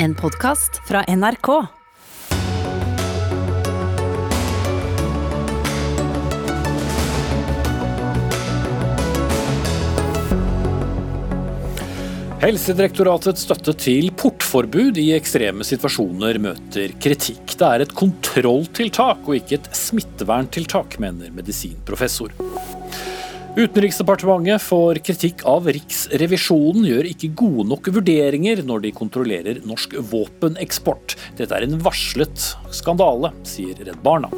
En podkast fra NRK. Helsedirektoratets støtte til portforbud i ekstreme situasjoner møter kritikk. Det er et kontrolltiltak og ikke et smitteverntiltak, mener medisinprofessor. Utenriksdepartementet får kritikk av Riksrevisjonen gjør ikke gode nok vurderinger når de kontrollerer norsk våpeneksport. Dette er en varslet skandale, sier Redd Barna.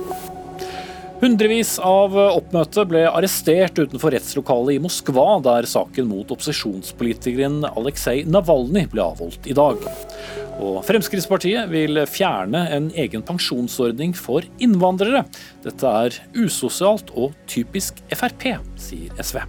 Hundrevis av oppmøte ble arrestert utenfor rettslokalet i Moskva, der saken mot opposisjonspolitikeren Aleksej Navalnyj ble avholdt i dag. Og Fremskrittspartiet vil fjerne en egen pensjonsordning for innvandrere. Dette er usosialt og typisk Frp, sier SV.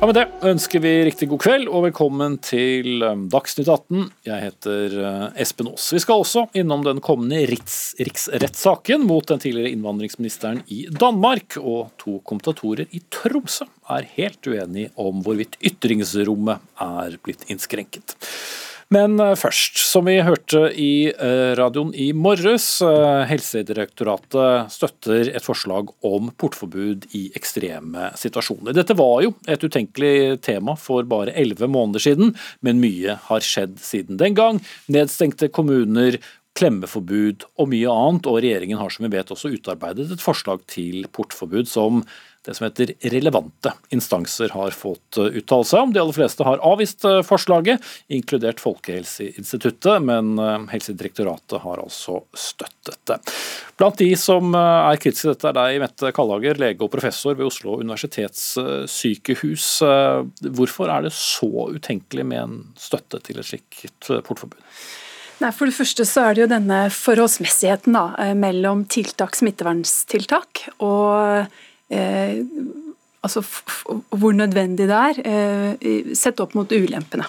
Ja, Med det ønsker vi riktig god kveld og velkommen til um, Dagsnytt 18. Jeg heter uh, Espen Aas. Vi skal også innom den kommende riks riksrettssaken mot den tidligere innvandringsministeren i Danmark. Og to kommentatorer i Tromsø er helt uenige om hvorvidt ytringsrommet er blitt innskrenket. Men eh, først, som vi hørte i eh, radioen i morges, eh, Helsedirektoratet støtter et forslag om portforbud i ekstreme situasjoner. Dette var jo et utenkelig tema for bare elleve måneder siden, men mye har skjedd siden den gang. Nedstengte kommuner, klemmeforbud og mye annet, og regjeringen har som vi vet også utarbeidet et forslag til portforbud som det som heter relevante instanser har fått eh, uttale seg om. De aller fleste har avvist eh, forslaget, inkludert Folkehelseinstituttet, men eh, Helsedirektoratet har altså støttet det. Blant de som er kritiske til dette, er deg, Mette Kallager, lege og professor ved Oslo universitetssykehus. Hvorfor er det så utenkelig med en støtte til et slikt portforbud? Nei, For det første så er det jo denne forholdsmessigheten da, mellom tiltak, smittevernstiltak og eh, altså hvor nødvendig det er, eh, sett opp mot ulempene.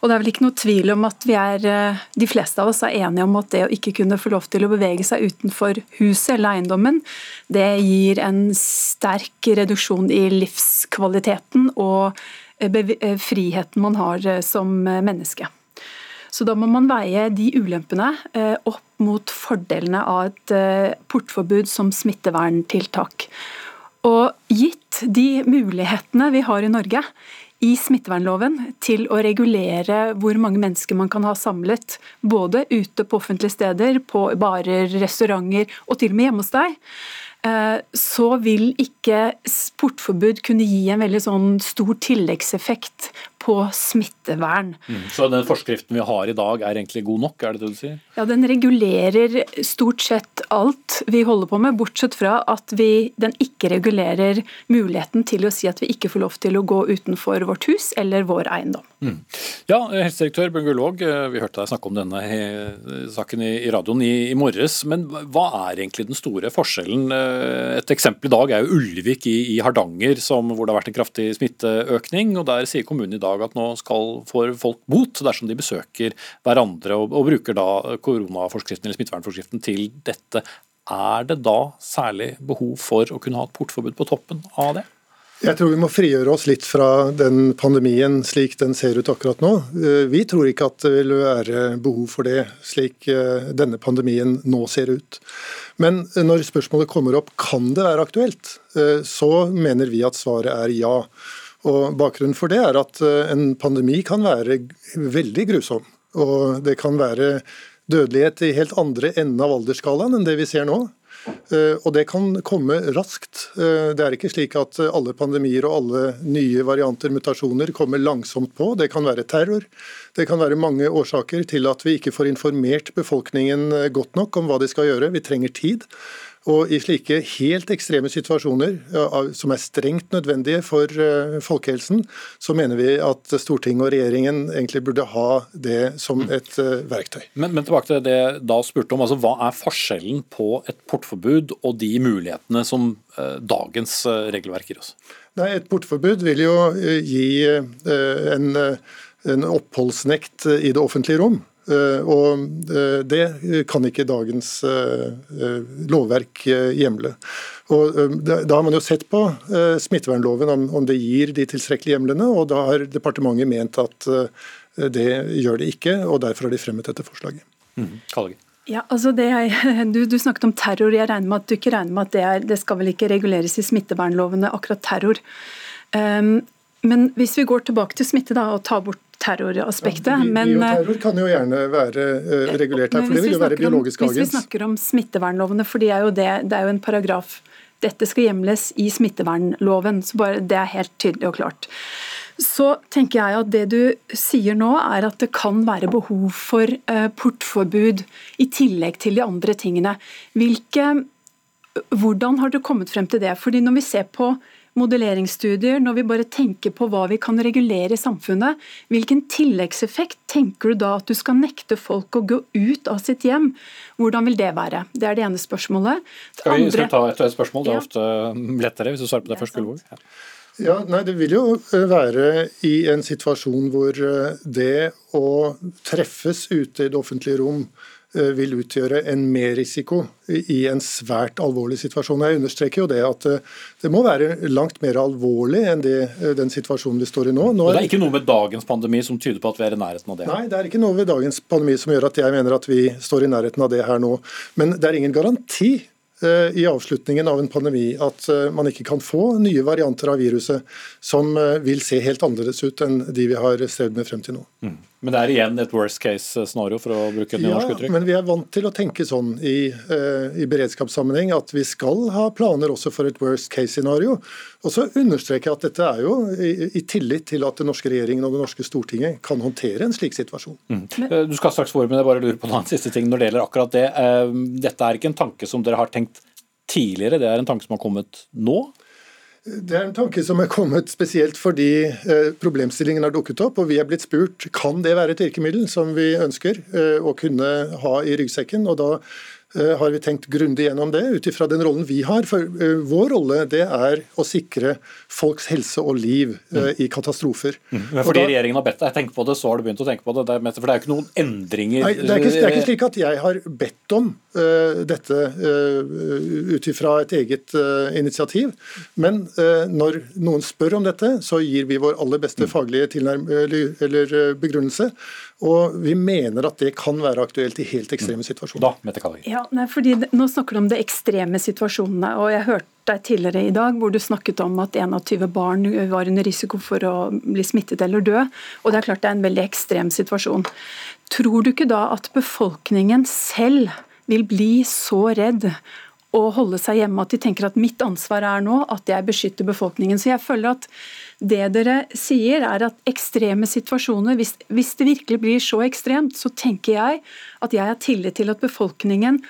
Og Det er vel ikke noe tvil om at vi er, eh, de fleste av oss er enige om at det å ikke kunne få lov til å bevege seg utenfor huset eller eiendommen, det gir en sterk reduksjon i livskvaliteten og eh, friheten man har som menneske. Så da må man veie de ulempene opp mot fordelene av et portforbud som smitteverntiltak. Og gitt de mulighetene vi har i Norge i smittevernloven til å regulere hvor mange mennesker man kan ha samlet, både ute på offentlige steder, på barer, restauranter og til og med hjemme hos deg, så vil ikke portforbud kunne gi en veldig sånn stor tilleggseffekt på smittevern. Mm. Så den forskriften vi har i dag er egentlig god nok, er det det du sier? Ja, Den regulerer stort sett alt vi holder på med, bortsett fra at vi, den ikke regulerer muligheten til å si at vi ikke får lov til å gå utenfor vårt hus eller vår eiendom. Mm. Ja, Helsedirektør Bjørn Gullvåg, eh, vi hørte deg snakke om denne eh, saken i radioen i, morges. Men hva er egentlig den store forskjellen? Eh, et eksempel i dag er jo Ulvik i, Hardanger, som, hvor det har vært en kraftig smitteøkning. og Der sier kommunen i dag at nå skal få folk bot dersom de besøker hverandre og, og bruker da koronaforskriften eller smittevernforskriften til dette. Er det da særlig behov for å kunne ha et portforbud på toppen av det? Jeg tror vi må frigjøre oss litt fra den pandemien slik den ser ut akkurat nå. Eh, vi tror ikke at det vil være behov for det slik eh, denne pandemien nå ser ut. Men når spørsmålet kommer opp kan det være aktuelt, eh, så mener vi at svaret er ja. Og Bakgrunnen for det er at en pandemi kan være veldig grusom. Og det kan være dødelighet i helt andre enden av aldersskalaen enn det vi ser nå. Eh, og det kan komme raskt. Eh, det er ikke slik at alle pandemier og alle nye varianter, mutasjoner, kommer langsomt på. Det kan være terror. Det kan være mange årsaker til at vi ikke får informert befolkningen eh, godt nok om hva de skal gjøre. Vi trenger tid. Og i slike helt ekstreme situasjoner, som er strengt nødvendige for eh, folkehelsen, så mener vi at Stortinget og regjeringen egentlig burde ha det som et eh, verktøy. Men, men tilbake til det da spurte om, altså Hva er forskjellen på et portforbud og de mulighetene som eh, dagens regelverk gir oss? Nei, Et portforbud vil jo gi en, en oppholdsnekt i det offentlige rom. Eh, og eh, det kan ikke dagens eh, lovverk hjemle. Og Da har man jo sett på smittevernloven om det gir de tilstrekkelige hjemlene, og da har departementet ment at Det gjør det ikke, og derfor har de fremmet dette forslaget. Mm. Ja, altså jeg, du, du, snakket om terror. Jeg regner med at du ikke regner med at det, er, det skal vel ikke reguleres i smittevernlovene, akkurat terror. Um, men hvis vi går tilbake til smitte da, og tar bort terroraspektet. Ja, men, bioterror kan jo gjerne være uh, regulert her, for det vil jo være biologisk agens. Hvis vi snakker om smittevernlovene, for det er jo, det, det er jo en paragraf Dette skal hjemles i smittevernloven, så bare det er helt tydelig og klart. Så tenker jeg at det du sier nå, er at det kan være behov for uh, portforbud i tillegg til de andre tingene. Hvilke, hvordan har du kommet frem til det? Fordi når vi ser på modelleringsstudier, når vi bare tenker på hva vi kan regulere i samfunnet, hvilken tilleggseffekt tenker du da at du skal nekte folk å gå ut av sitt hjem? Hvordan vil det være? Det er det ene spørsmålet. Det skal vi andre... ta et, et spørsmål? Det er ofte lettere hvis du svarer på det først, Gullvåg. Ja. Ja, nei, Det vil jo eh, være i en situasjon hvor eh, det å treffes ute i det offentlige rom vil utgjøre en merrisiko i en svært alvorlig situasjon. Jeg understreker jo det at eh, det må være langt mer alvorlig enn det, eh, den situasjonen vi står i nå. nå er, det er ikke noe med dagens pandemi som tyder på at vi er i nærheten av det? Nei, det er ikke noe ved dagens pandemi som gjør at jeg mener at vi står i nærheten av det her nå. Men det er ingen garanti i avslutningen av en pandemi at man ikke kan få nye varianter av viruset som vil se helt annerledes ut enn de vi har strevd med frem til nå. Mm. Men det er igjen et worst case-scenario, for å bruke et norsk uttrykk? Ja, men vi er vant til å tenke sånn i, uh, i beredskapssammenheng at vi skal ha planer også for et worst case-scenario. Og så understreker jeg at dette er jo i, i, tillit til at den norske regjeringen og det norske Stortinget kan håndtere en slik situasjon. Mm. Eh, du skal straks få ordet, men jeg bare lurer på en siste ting når det gjelder akkurat det. Uh, dette er ikke en tanke som dere har tenkt tidligere, det er en tanke som har kommet nå? Det er en tanke som er kommet spesielt fordi eh, problemstillingen har dukket opp, og vi er blitt spurt kan det være et virkemiddel som vi ønsker eh, å kunne ha i ryggsekken. og da har vi tenkt grundig gjennom det, ut ifra den rollen vi har. For uh, vår rolle det er å sikre folks helse og liv uh, i katastrofer. Mm. Men fordi da, regjeringen har bedt deg tenke på det, så har du begynt å tenke på det? er, for det er jo ikke noen endringer Nei, det er ikke, det er ikke slik at jeg har bedt om uh, dette ut ifra et eget initiativ. Men når noen spør om dette, så gir vi vår aller beste mm. faglige tilnærm eller begrunnelse. Og vi mener at det kan være aktuelt i helt ekstreme mm. situasjoner. Da, Mette. Ja, nei, fordi Nå snakker du om de ekstreme situasjonene. og Jeg hørte deg tidligere i dag hvor du snakket om at 21 barn var under risiko for å bli smittet eller dø. og Det er klart det er en veldig ekstrem situasjon. Tror du ikke da at befolkningen selv vil bli så redd og holde seg hjemme at de tenker at mitt ansvar er nå at jeg beskytter befolkningen. Så jeg føler at det dere sier, er at ekstreme situasjoner, hvis, hvis det virkelig blir så ekstremt, så tenker jeg at jeg har tillit til at befolkningen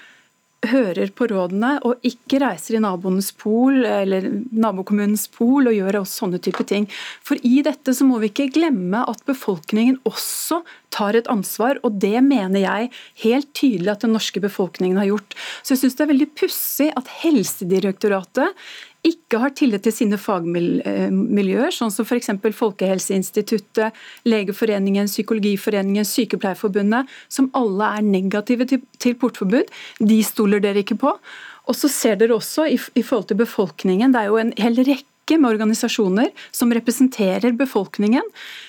hører på rådene og ikke reiser i naboens pol eller nabokommunens pol og gjør også sånne type ting. For i dette så må vi ikke glemme at befolkningen også tar et ansvar, og det mener jeg helt tydelig at den norske befolkningen har gjort. Så jeg syns det er veldig pussig at Helsedirektoratet ikke har tillit til sine fagmiljøer, sånn som f.eks. Folkehelseinstituttet, Legeforeningen, Psykologiforeningen, Sykepleierforbundet, som alle er negative til portforbud. De stoler dere ikke på. Og så ser dere også i, forhold til befolkningen, det er jo en hel rekke med organisasjoner som representerer befolkningen,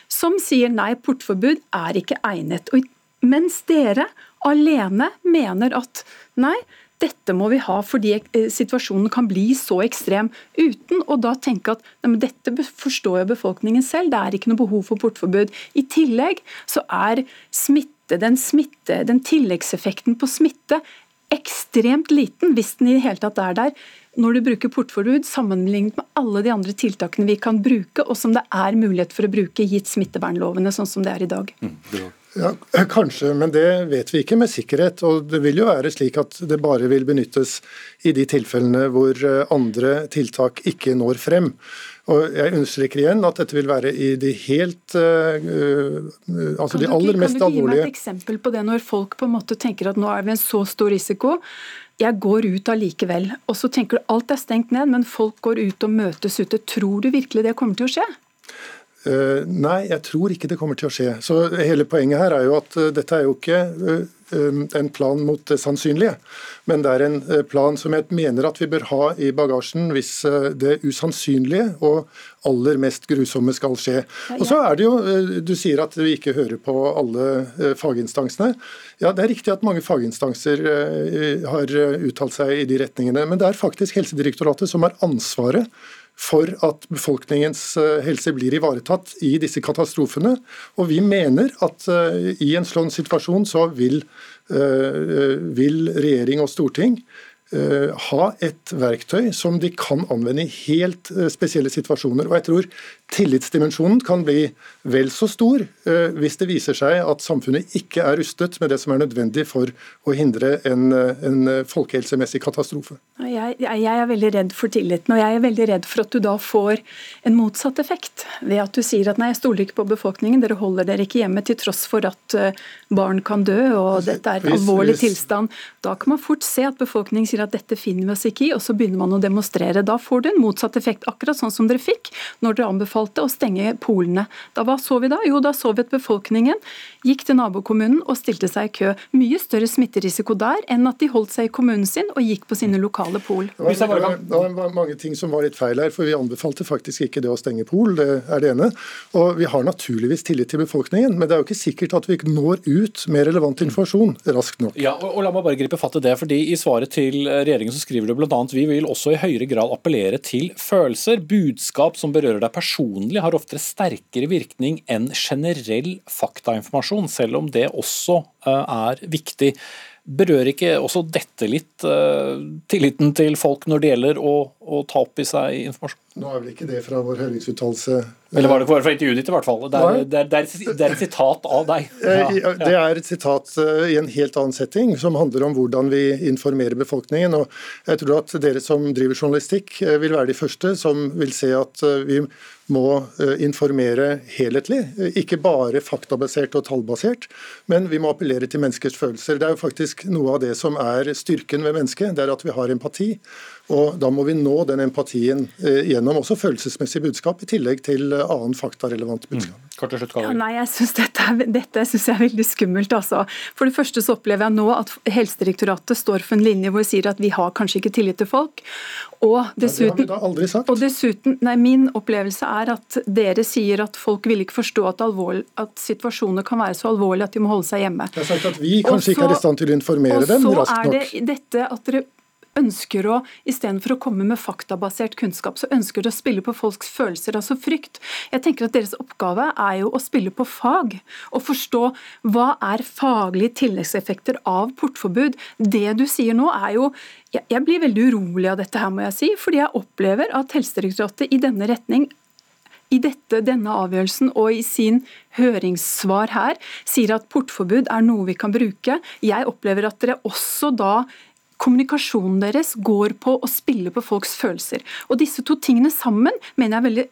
som sier nei, portforbud er ikke egnet. Og mens dere alene mener at nei, dette må vi ha fordi eh, situasjonen kan bli så ekstrem, uten å da tenke at nei, dette forstår jo befolkningen selv, det er ikke noe behov for portforbud. I tillegg så er smitte, den, smitte, den tilleggseffekten på smitte ekstremt liten, hvis den i det hele tatt er der, når du bruker portforbud sammenlignet med alle de andre tiltakene vi kan bruke, og som det er mulighet for å bruke gitt smittevernlovene sånn som det er i dag. Mm, ja, Kanskje, men det vet vi ikke med sikkerhet. og Det vil jo være slik at det bare vil benyttes i de tilfellene hvor eh, andre tiltak ikke når frem. Og Jeg understreker igjen at dette vil være i de helt uh, altså de aller mest alvorlige Kan du gi meg et eksempel på det, når folk på en måte tenker at nå er vi en så stor risiko, jeg går ut allikevel. Og så tenker du alt er stengt ned, men folk går ut og møtes ute. Tror du virkelig det kommer til å skje? Uh, nei, jeg tror ikke det kommer til å skje. Så Hele poenget her er jo at uh, dette er jo ikke uh, en plan mot det sannsynlige, men det er en plan som jeg mener at vi bør ha i bagasjen hvis det usannsynlige og aller mest grusomme skal skje. Og så er det jo, Du sier at vi ikke hører på alle faginstansene. Ja, Det er riktig at mange faginstanser har uttalt seg i de retningene, men det er faktisk Helsedirektoratet som har ansvaret for at befolkningens eh, helse blir ivaretatt i disse katastrofene. Og vi mener at eh, i en sånn situasjon så vil, eh, vil regjering og storting ha et verktøy som de kan anvende i helt eh, spesielle situasjoner. Og jeg tror tillitsdimensjonen kan bli vel så stor eh, hvis det viser seg at samfunnet ikke er rustet med det som er nødvendig for å hindre en, en folkehelsemessig katastrofe. Jeg, jeg, er veldig redd for tilliten, og jeg er veldig redd for at du da får en motsatt effekt. Ved at du sier at nei, jeg stoler ikke på befolkningen, dere holder dere ikke hjemme til tross for at barn kan dø og dette er en alvorlig tilstand. Da kan man fort se at befolkningen sier at dette finner vi oss ikke i, og så begynner man å demonstrere. Da får du en motsatt effekt, akkurat sånn som dere fikk når dere anbefalte å stenge polene. Da Hva så vi da? Jo, da så vi at befolkningen gikk til nabokommunen og stilte seg i kø. Mye større smitterisiko der enn at de holdt seg i kommunen sin og gikk på sine lokale pol. Det var, det var mange ting som var litt feil her, for vi anbefalte faktisk ikke det å stenge pol, det er det ene. Og vi har naturligvis tillit til befolkningen, men det er jo ikke sikkert at vi når ut med relevant informasjon raskt nok. Ja, og, og La meg bare gripe fatt i det, fordi i svaret til regjeringen så skriver du bl.a.: Vi vil også i høyere grad appellere til følelser. Budskap som berører deg personlig, har oftere sterkere virkning enn generell faktainformasjon, selv om det også eh, er viktig. Berører ikke også dette litt uh, tilliten til folk når det gjelder å, å, ta opp i seg informasjon? Nå er vel ikke det fra vår høringsuttalelse Eller var det fra intervjuet ditt, i hvert fall? Det er, det, er, det, er, det er, et sitat av deg. Ja, ja. Det er et sitat uh, i en helt annen setting, som handler om hvordan vi informerer befolkningen. og Jeg tror at dere som driver journalistikk, uh, vil være de første som vil se at vi må informere helhetlig. Ikke bare faktabasert og tallbasert, men vi må appellere til menneskers følelser. Det er jo faktisk noe av det som er styrken ved mennesket, det er at vi har empati. Og Da må vi nå den empatien eh, gjennom også følelsesmessig budskap, i tillegg til eh, annen faktarelevant budskap. Mm. Kort til slutt, ja, nei, jeg synes Dette, dette synes jeg er veldig skummelt. altså. For det første så opplever jeg nå at Helsedirektoratet står for en linje hvor de sier at vi har kanskje ikke tillit til folk. Og dessuten, ja, det har vi da aldri sagt. Og dessuten, nei, Min opplevelse er at dere sier at folk vil ikke forstå at, alvorlig, at situasjoner kan være så alvorlige at de må holde seg hjemme. Jeg har sagt at vi kanskje også, ikke er i stand til å informere dem raskt nok. Og så er det dette at dere ønsker å, istedenfor å komme med faktabasert kunnskap, så ønsker de å spille på folks følelser, altså frykt. Jeg tenker at Deres oppgave er jo å spille på fag, og forstå hva er faglige tilleggseffekter av portforbud. Det du sier nå er jo Jeg blir veldig urolig av dette her, må jeg si, fordi jeg opplever at Helsedirektoratet i denne retning i dette, denne avgjørelsen og i sin høringssvar her sier at portforbud er noe vi kan bruke. Jeg opplever at dere også da kommunikasjonen deres går på å spille på folks følelser. Og disse to tingene sammen mener jeg er veldig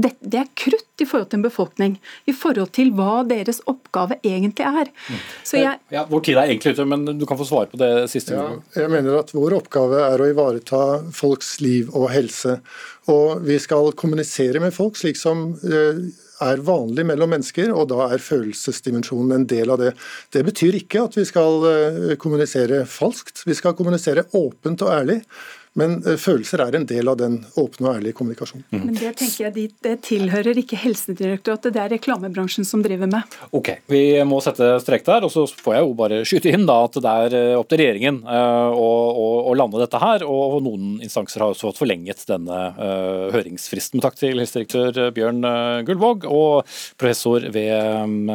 det, det, er krutt i forhold til en befolkning, i forhold til hva deres oppgave egentlig er. Så jeg, ja, Vår tid er egentlig ute, men du kan få svare på det siste. Ja, jeg mener at Vår oppgave er å ivareta folks liv og helse. Og vi skal kommunisere med folk slik som eh, er vanlig mellom mennesker, og da er følelsesdimensjonen en del av det. Det betyr ikke at vi skal eh, kommunisere falskt. Vi skal kommunisere åpent og ærlig. Men eh, følelser er en del av den åpne og ærlige kommunikasjonen. Mm. Men Det tenker jeg, det tilhører ikke Helsedirektoratet, det er reklamebransjen som driver med. Ok, Vi må sette strek der, og så får jeg jo bare skyte inn da at det er eh, opp til regjeringen å, å, å lande dette her. Og noen instanser har også fått forlenget denne uh, høringsfristen. Takk til helsedirektør Bjørn Gullvåg og professor ved um,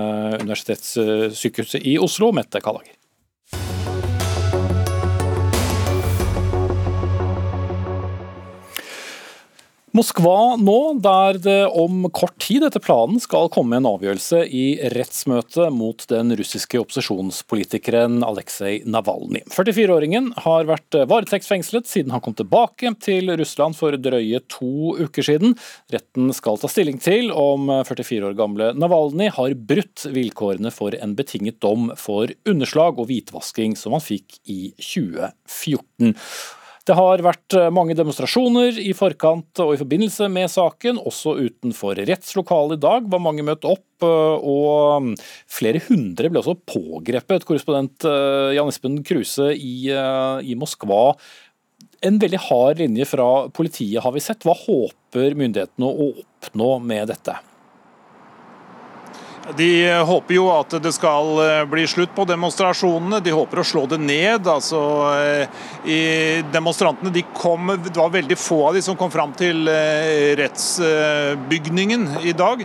Universitetssykehuset i Oslo, Mette Kallager. Moskva nå, der det om kort tid etter planen skal komme en avgjørelse i rettsmøte mot den russiske opposisjonspolitikeren Aleksej Navalnyj. 44-åringen har vært varetektsfengslet siden han kom tilbake til Russland for drøye to uker siden. Retten skal ta stilling til om 44 år gamle Navalnyj har brutt vilkårene for en betinget dom for underslag og hvitvasking som han fikk i 2014. Det har vært mange demonstrasjoner i forkant og i forbindelse med saken, også utenfor rettslokalet i dag var mange møtt opp. Og flere hundre ble også pågrepet. Korrespondent Jan Espen Kruse i, i Moskva en veldig hard linje fra politiet har vi sett. Hva håper myndighetene å oppnå med dette? De håper jo at det skal eh, bli slutt på demonstrasjonene. De håper å slå det ned. Altså, eh, demonstrantene de kom, Det var veldig få av de som kom fram til eh, rettsbygningen i dag.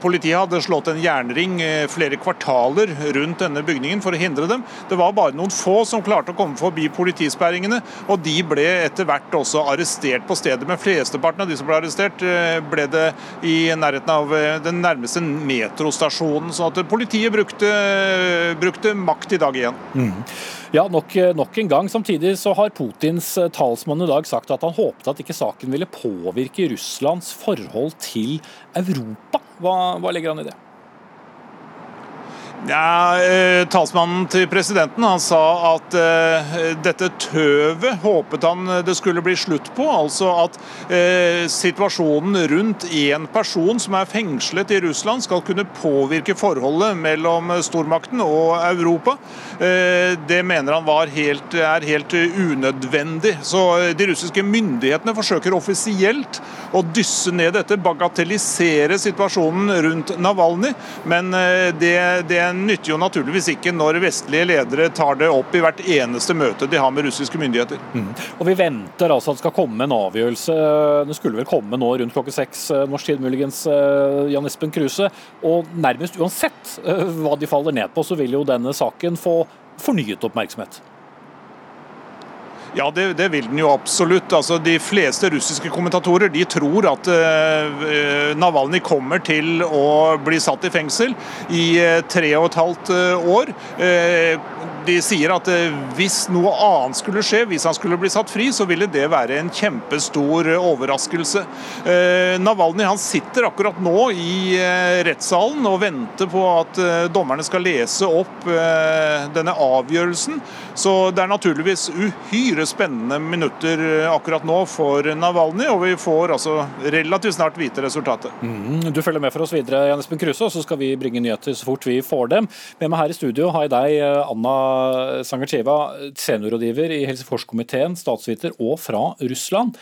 Politiet hadde slått en jernring flere kvartaler rundt denne bygningen for å hindre dem. Det var bare noen få som klarte å komme forbi politisperringene, og de ble etter hvert også arrestert på stedet. Men flesteparten av de som ble arrestert, ble det i nærheten av den nærmeste metro stasjonen. Så at politiet brukte, brukte makt i dag igjen. Mm. Ja, nok, nok, en gang. Samtidig så har Putins talsmann i dag sagt at han håpet at ikke saken ville påvirke Russlands forhold til Europa. Hva, hva legger han i det? Ja, eh, Talsmannen til presidenten han sa at eh, dette tøvet håpet han det skulle bli slutt på. Altså at eh, situasjonen rundt én person som er fengslet i Russland skal kunne påvirke forholdet mellom stormakten og Europa. Eh, det mener han helt, er helt unødvendig. Så eh, De russiske myndighetene forsøker offisielt å dysse ned dette, bagatellisere situasjonen rundt Navalny. men eh, det, det nytter jo naturligvis ikke når vestlige ledere tar det opp i hvert eneste møte de har med russiske myndigheter. Mm. Og Vi venter altså at det skal komme en avgjørelse. Det skulle vel komme nå rundt klokke seks eh, norsk tid, muligens, eh, Jan Espen Kruse. Og nærmest uansett eh, hva de faller ned på, så vil jo denne saken få fornyet oppmerksomhet. Ja, det, det, vil den jo absolutt. Altså, de fleste russiske kommentatorer de tror at uh, Navalny kommer til å bli satt i fengsel i uh, tre og et halvt uh, år. De sier at hvis noe annet skulle skje, hvis han skulle bli satt fri, så ville det være en kjempestor overraskelse. Navalny han sitter akkurat nå i rettssalen og venter på at dommerne skal lese opp denne avgjørelsen. Så det er naturligvis uhyre spennende minutter akkurat nå for Navalny, og vi får altså relativt snart vite resultatet. Mm, du følger med for oss videre, Jan Espen Kruse, og så skal vi bringe nyheter så fort vi får dem. Med meg her i studio har jeg deg, Anna Sangarcheva, seniorrådgiver i helseforskomiteen, statsviter og fra Russland.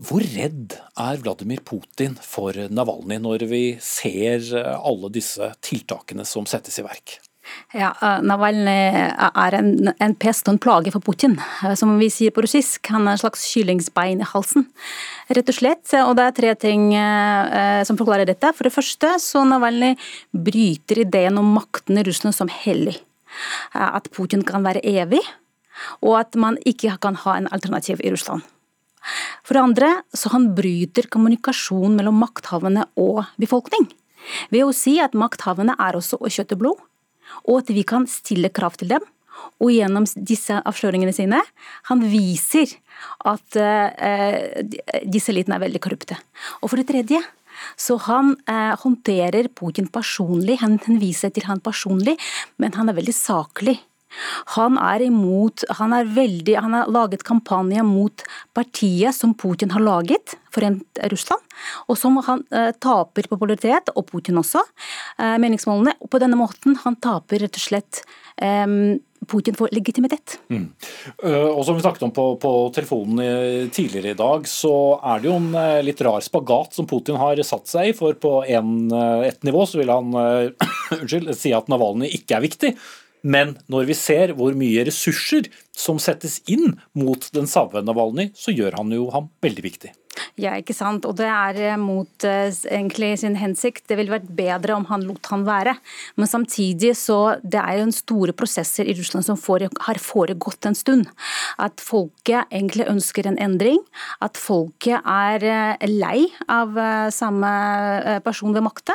Hvor redd er Vladimir Putin for Navalny når vi ser alle disse tiltakene som settes i verk? Ja, eh, Navalny er en, en pest og en plage for Putin. Eh, som vi sier på russisk, han er en slags kyllingsbein i halsen. Rett og slett. Og det er tre ting eh, som forklarer dette. For det første så Navalny bryter ideen om makten i Russland som hellig. At Putin kan være evig, og at man ikke kan ha en alternativ i Russland. For det andre så han bryter kommunikasjon mellom makthavende og befolkning. Ved å si at makthavende er også å kjøtte blod og at vi kan stille krav til dem. Og gjennom disse avsløringene sine, han viser at uh, disse elitene er veldig korrupte. Og for det tredje, så han eh, håndterer Putin personlig, han, henviser til han personlig, men han er veldig saklig. Han er imot Han, er veldig, han har laget kampanje mot partiet som Putin har laget, Forent Russland, og som han eh, taper popularitet, og Putin også, eh, meningsmålene. Og på denne måten han taper rett og slett eh, Putin får legitimitet. Mm. Uh, og som vi snakket om på, på, telefonen tidligere i dag, så er det jo en uh, litt rar spagat som Putin har satt seg i. For på en, uh, et nivå så vil han unnskyld, si at Navalny ikke er viktig. Men når vi ser hvor mye ressurser som settes inn mot den samme Navalny, så gjør han jo ham veldig viktig. Ja, ikke sant. Og det er eh, mot uh, egentlig sin hensikt. Det ville vært bedre om han lot han være. Men samtidig så det er jo en store prosesser i Russland som har foregått en stund. At folket egentlig ønsker en endring. At folket er uh, lei av samme person ved makta.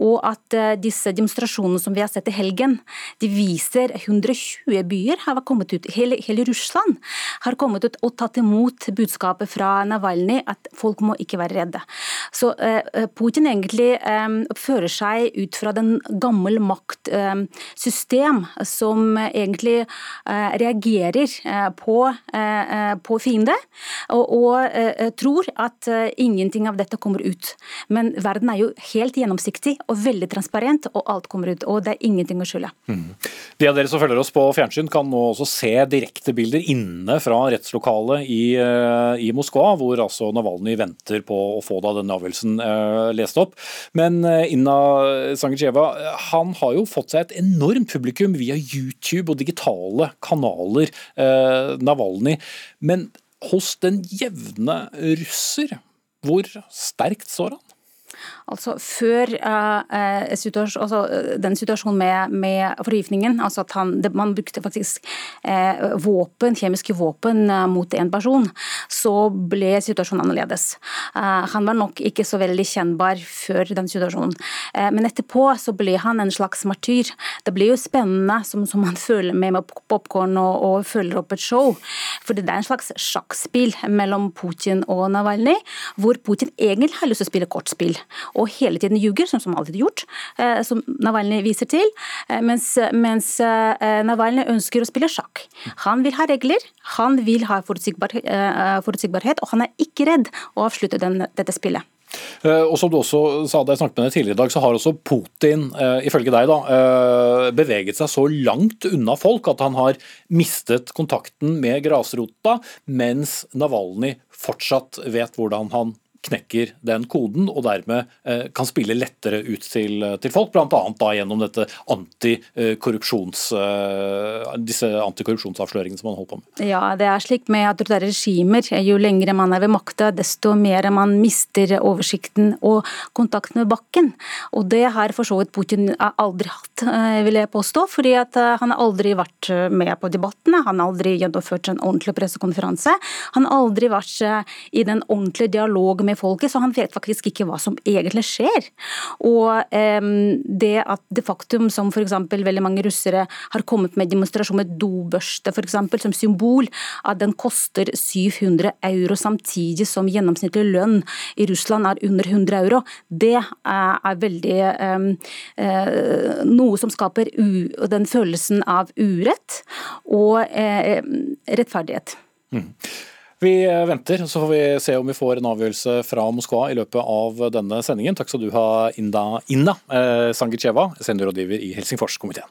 Og at disse demonstrasjonene som vi har sett i helgen, de viser 120 byer har kommet ut. Hele, hele Russland har kommet ut og tatt imot budskapet fra Navalny at folk må ikke være redde. Så Putin egentlig fører seg ut fra den gammel maktsystem som egentlig reagerer på, på fiende, og, og tror at ingenting av dette kommer ut. Men verden er jo helt gjennomsiktig og veldig transparent, og alt kommer ut. Og det er ingenting å skylde. Mm. De av dere som følger oss på fjernsyn kan nå også se direktebilder inne fra rettslokalet i, i Moskva, hvor altså Navalnyj venter på å få da denne avgjørelsen uh, lest opp. Men uh, Inna Sangicheva, han har jo fått seg et enormt publikum via YouTube og digitale kanaler, Navalnyj. Men hos den jevne russer, hvor sterkt står han? Altså Før uh, situasjon, altså, den situasjonen med, med forgiftningen, altså at han, det, man brukte faktisk uh, våpen, kjemiske våpen uh, mot en person, så ble situasjonen annerledes. han var nok ikke så veldig kjennbar før den situasjonen. men etterpå så ble han en slags martyr. Det ble jo spennende, som, som man føler med, med popkorn og, og følger opp et show. For det er en slags sjakkspill mellom Putin og Navalnyj, hvor Putin egentlig har lyst til å spille kortspill og hele tiden ljuger, som han alltid har gjort, eh, som Navalnyj viser til. Eh, mens, mens eh, Navalnyj ønsker å spille sjakk. Han vil ha regler, han vil ha forutsigbarhet, og han er ikke redd å avslutte den, dette spillet. Og som du også sa da jeg snakket med deg tidligere i dag, så har også Putin, ifølge deg, da, beveget seg så langt unna folk at han har mistet kontakten med grasrota, mens Navalny fortsatt vet hvordan han knekker den koden, og dermed eh, kan spille lettere ut til, til folk, bl.a. gjennom dette antikorrupsjons, eh, disse antikorrupsjonsavsløringene som man holder på med. Ja, det er slik med autoritære regimer. Jo lengre man er ved makta, desto mer man mister oversikten og kontakten med bakken. Og det har for så vidt Putin aldri hatt, eh, vil jeg påstå. fordi at han har aldri vært med på debattene, han har aldri gjennomført en ordentlig pressekonferanse. Han har aldri vært i den ordentlige dialog med med folket, så han vet faktisk ikke hva som egentlig skjer. Og eh, det at det faktum som f.eks. veldig mange russere har kommet med demonstrasjon med dobørste f.eks. som symbol, at den koster 700 euro samtidig som gjennomsnittlig lønn i Russland er under 100 euro, det er, er veldig uh, noe som skaper u, den følelsen av urett og eh, rettferdighet. Mm. Vi venter, så får vi se om vi får en avgjørelse fra Moskva i løpet av denne sendingen. Takk skal du ha, Inda, Inna eh, Sangicheva, seniorrådgiver i Helsingforskomiteen.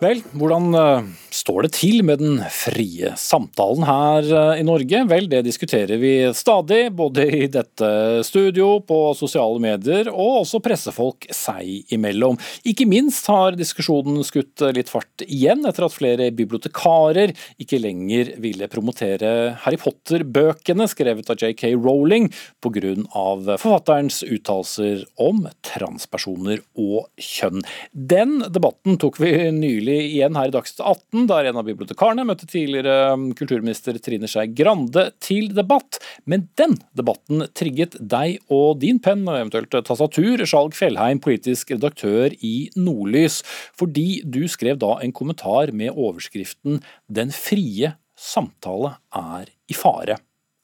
Vel, hvordan eh, står det til med den frie samtalen her eh, i Norge? Vel, det diskuterer vi stadig, både i dette studio, på sosiale medier og også pressefolk seg imellom. Ikke minst har diskusjonen skutt litt fart igjen etter at flere bibliotekarer ikke lenger ville promotere Harry Potter-bøkene skrevet av JK Rowling pga. forfatterens uttalelser om transpersoner og kjønn. Den debatten tok vi nylig igjen her i Dagsnytt 18 der en av bibliotekarene møtte tidligere um, kulturminister Trine Skei Grande til debatt. Men den debatten trigget deg og din penn, og eventuelt tastatur, Skjalg Fjellheim, politisk redaktør i Nordlys, fordi du skrev da en kommentar med overskriften 'Den frie samtale er i fare'.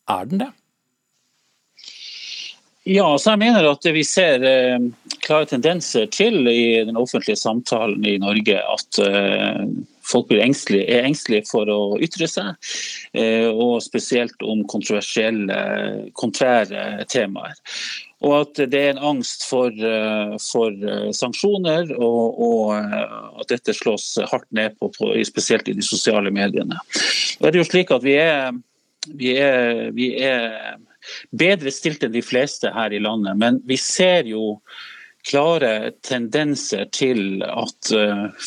Er den det? Ja, så jeg mener at vi ser eh, klare tendenser til i den offentlige samtalen i Norge at eh, folk engstelige, er engstelige for å ytre seg, eh, og spesielt om kontroversielle, kontrære temaer. Og at det er en angst for, eh, for eh, sanksjoner, og, og, at dette slås hardt ned på, på, spesielt i de sosiale mediene. Det er jo slik at vi er, vi er, vi er bedre stilt enn de fleste her i landet, men vi ser jo klare tendenser til at uh,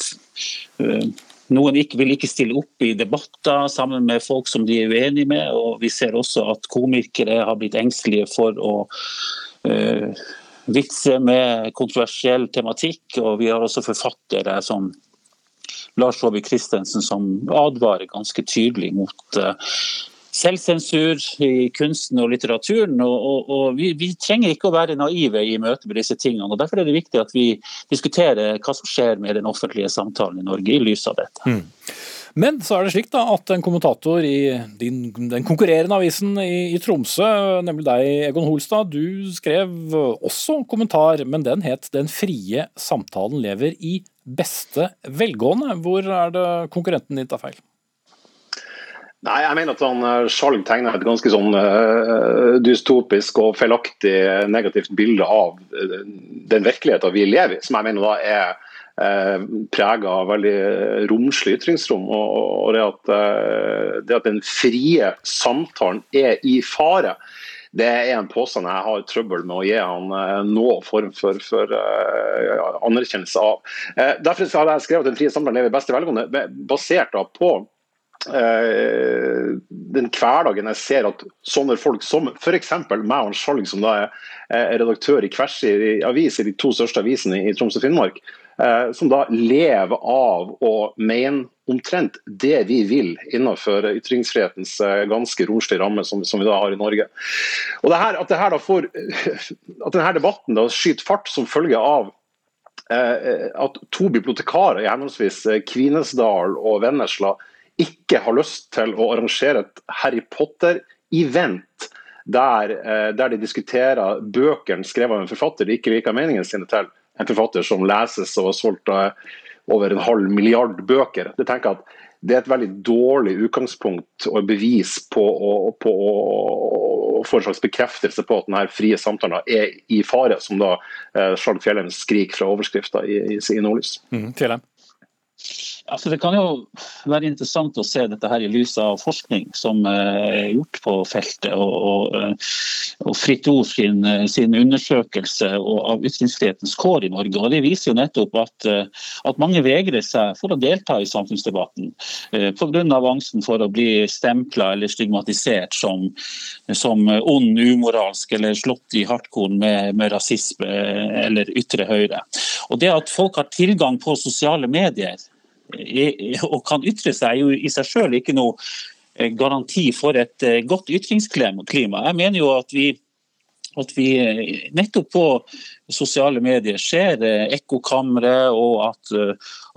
noen vil ikke stille opp i debatter sammen med folk som de er uenige med. og Vi ser også at komikere har blitt engstelige for å uh, vitse med kontroversiell tematikk. og Vi har også forfattere som Lars Saabye Christensen som advarer ganske tydelig mot uh, selvsensur i kunsten og litteraturen. og, og, og vi, vi, trenger ikke å være naive i møte med disse tingene. og Derfor er det viktig at vi diskuterer hva som skjer med den offentlige samtalen i Norge i lys av dette. Mm. Men så er det slik da at en kommentator i din, den konkurrerende avisen i, i, Tromsø, nemlig deg Egon Holstad, du skrev også kommentar, men den het 'Den frie samtalen lever i beste velgående'. Hvor er det konkurrenten din tar feil? Nei, jeg mener at han eh, Skjalg tegner et ganske sånn uh, dystopisk og feilaktig negativt bilde av uh, den virkeligheten vi lever i, som jeg mener da er uh, prega av veldig romslig ytringsrom. Og, og det, at, det, at, den frie samtalen er i fare, det er en påstand jeg har trøbbel med å gi han noen form for, for anerkjennelse av. Derfor har jeg skrevet at den frie samtalen lever i beste velgående, basert da på Eh, den hverdagen jeg ser at sånne folk som f.eks. meg og Skjalg, som da er redaktør i Kvers i avis, i de to største avisene i Troms og Finnmark, eh, som da lever av å mene omtrent det vi vil innenfor ytringsfrihetens eh, ganske romslige ramme som, som, vi da har i Norge. Og det her, At, det her da får, at denne debatten da skyter fart som følge av at to bibliotekarer i henholdsvis Kvinesdal og Vennesla ikke har lyst til å arrangere et Harry Potter-event der, eh, der, de diskuterer bøkene skrevet av en forfatter de ikke liker meningene sine til. En forfatter som leses og har solgt eh, over en halv milliard bøker. Jeg tenker at det er et veldig dårlig utgangspunkt og bevis på å, på å få en slags bekreftelse på at denne frie samtalen er i fare, som da eh, Skjalg Fjellheim skriker fra overskrifta i, i, i Nordlys. Mm, Altså, det kan jo være interessant å se dette her i lys av forskning som eh, er gjort på feltet, og, og, eh, og Fritt Ord sin, eh, sin, undersøkelse av ytringsfrihetens kår i Norge. og Det viser jo nettopp at, at mange vegrer seg for å delta i samfunnsdebatten pga. angsten for å bli stempla eller stigmatisert som, som, ond, umoralsk eller slått i hardkorn med, med rasisme eller ytre høyre. Og Det at folk har tilgang på sosiale medier og kan ytre seg, er jo i seg selv ikke noe eh, garanti for et eh, godt ytringsklima. Jeg mener jo at vi, at vi eh, nettopp på sosiale medier ser ekkokamre, og at,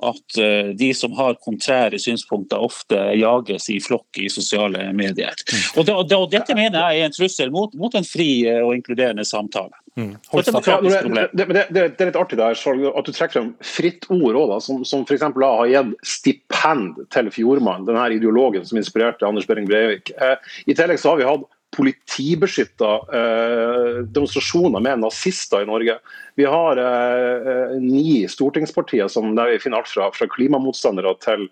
at, de som har kontrære synspunkter, ofte jages i flokk i sosiale medier. Mm. Og, det, og Dette mener jeg er en trussel mot, mot en fri og inkluderende samtale. Mm. Det, det, det, det, er litt artig der, at du trekker frem fritt ord òg, som, som f.eks. har gitt stipend til Fjordmann, denne ideologen som inspirerte Anders Behring Breivik. Eh, I tillegg så har vi hatt politibeskytta eh, demonstrasjoner med nazister i Norge. Vi har eh, ni stortingspartier som, der vi finner alt fra, fra klimamotstandere til,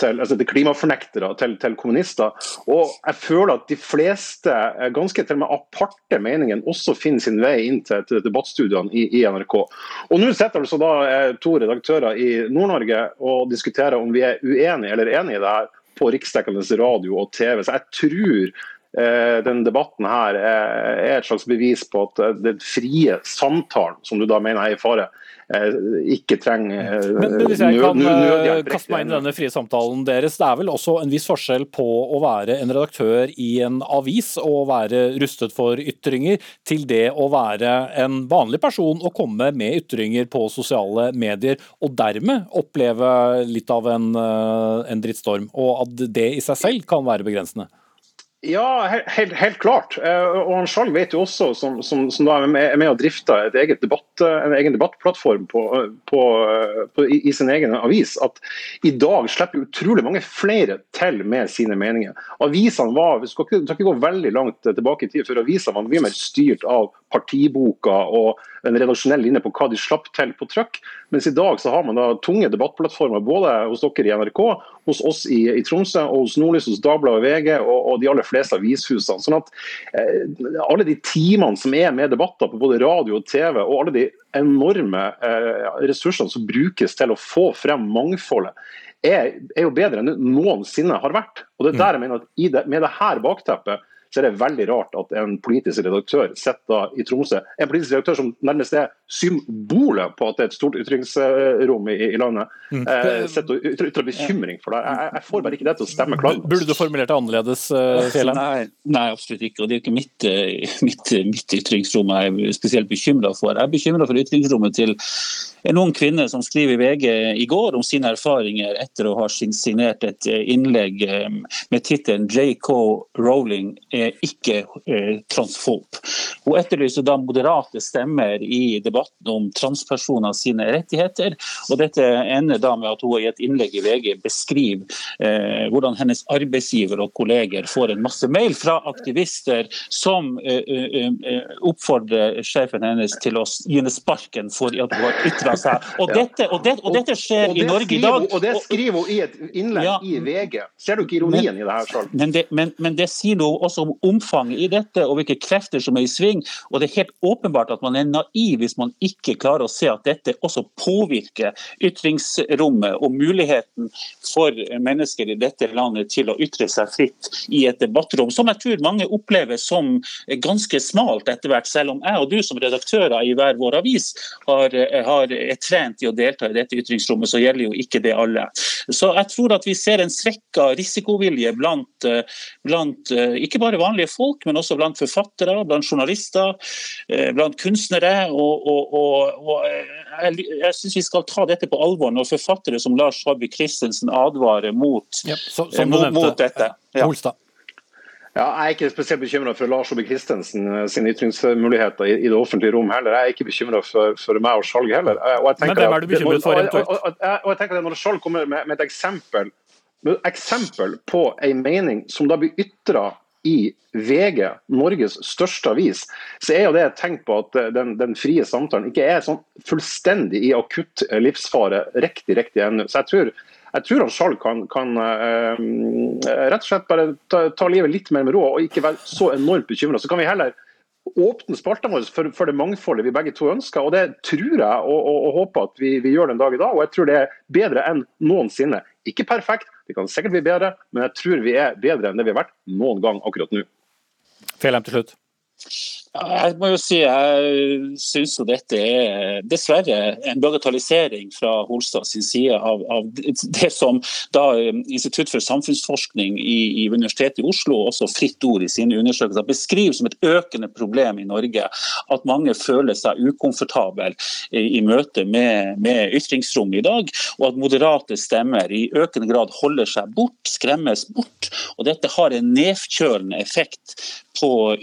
til, altså til klimafornektere til, til, kommunister. Og jeg føler at de fleste eh, ganske til og med aparte meningene også finner sin vei inn til, til debattstudiene i, i, NRK. Og Nå sitter altså da eh, to redaktører i Nord-Norge og diskuterer om vi er uenige eller enige i det her på riksdekkende radio og TV. Så jeg tror eh, den debatten her er et slags bevis på at den frie samtalen, som du da mener er i fare, Eh, ikke trenger eh, men, men Hvis jeg kan eh, kaste meg inn i denne frie samtalen deres, det er vel også en viss forskjell på å være en redaktør i en avis og være rustet for ytringer, til det å være en vanlig person og komme med ytringer på sosiale medier, og dermed oppleve litt av en, en drittstorm, og at det i seg selv kan være begrensende? Ja, helt, helt, klart. Eh, og han sjøl vet jo også, som, som, som er med og drifte debatt, en egen debattplattform på, på, på, i, sin egen avis, at i dag slipper utrolig mange flere til med sine meninger. Avisene var, Vi skal ikke, skal ikke gå veldig langt tilbake i tid før avisene var mye mer styrt av partiboka og en redaksjonell linje på hva de slapp til på trykk. Mens i dag så har man da tunge debattplattformer både hos dere i NRK, hos oss i, i Tromsø, og hos Nordlys, hos Dagbladet og VG og, og, de aller fleste avishusene. Sånn at eh, Alle de timene som er med debatter på både radio og TV, og alle de enorme eh, ressursene som brukes til å få frem mangfoldet, er, er, jo bedre enn det noensinne har vært. Og det er der jeg mener at det, Med det her bakteppet så er det veldig rart at en politisk redaktør sitter i Tromsø. En politisk redaktør som nærmest er symbolet på at det er et stort ytringsrom i, i landet. Mm. Eh, sitter og ytrer bekymring for det. Jeg, jeg, får bare ikke det til å stemme klart. Burde du formulert det annerledes, eh, Fjellheim? Nei, nei, absolutt ikke. og Det er ikke mitt, eh, mitt, mitt ytringsrom jeg er spesielt bekymra for. Jeg er bekymra for ytringsrommet til en ung kvinne som skriver i VG i går om sine erfaringer etter å ha signert et innlegg med tittelen 'JK Rowling er ikke eh, transfob'. Hun etterlyser da moderate stemmer i debatten om transpersoner sine rettigheter. og Dette ender da med at hun i et innlegg i VG beskriver eh, hvordan hennes arbeidsgiver og kolleger får en masse mail fra aktivister som eh, oppfordrer sjefen hennes til å gi henne sparken for at hun har ytra seg. Og dette, og det, og dette skjer og, det i Norge i dag. Og det skriver hun i et innlegg ja, i VG. Ser du ikke ironien men, i det her selv? Men det, men, men det sier hun også om omfanget i dette og hvilke krefter som er i sving. Og det er helt åpenbart at man er naiv hvis man ikke klarer å se at dette også påvirker ytringsrommet og muligheten for mennesker i dette landet til å ytre seg fritt i et debattrom, som jeg tror mange opplever som ganske smalt etter hvert, selv om jeg og du som redaktører i hver vår avis har, har, er trent i å delta i dette ytringsrommet, så gjelder jo ikke det alle. Så jeg tror at vi ser en svekka risikovilje blant, blant ikke bare vanlige folk, men også blant forfattere, blant journalister, blant kunstnere. og, og, og, og jeg, jeg syns vi skal ta dette på alvor når forfattere som Lars Saabye Christensen advarer mot, ja, så, mot, mot dette. Ja. Ja, jeg er ikke spesielt bekymra for Lars Ove Christensen sin sine ytringsmuligheter i, i, det offentlige rom heller. Jeg er ikke bekymra for, for, meg og Skjalg heller. Og Men hvem er du bekymret for Og, Og, og, og, jeg tenker at Når Skjalg kommer med, med, et eksempel, med et eksempel på en mening som da blir ytra i VG, Norges største avis, så er jo det et tegn på at eh, den, den, frie samtalen ikke er sånn fullstendig i akutt livsfare riktig, riktig ennå. Så jeg tror jeg tror han Skjalg kan, kan uh, rett og slett bare ta, ta, livet litt mer med ro og ikke være så enormt bekymra. Så kan vi heller åpne spaltene våre for, for, det mangfoldet vi begge to ønsker. og Det tror jeg og, og, og håper at vi, vi, gjør den dag i dag. og Jeg tror det er bedre enn noensinne. Ikke perfekt, det kan sikkert bli bedre, men jeg tror vi er bedre enn det vi har vært noen gang akkurat nå. Fjellheim til slutt. Jeg må jo si jeg syns jo dette er dessverre en bagatellisering fra Holstad sin side av, av det som da um, Institutt for samfunnsforskning i, i, Universitetet i Oslo, også Fritt Ord i sine undersøkelser, beskriver som et økende problem i Norge. At mange føler seg ukomfortable i, i møte med, med ytringsrommet i dag, og at moderate stemmer i økende grad holder seg bort, skremmes bort. Og dette har en nedkjølende effekt på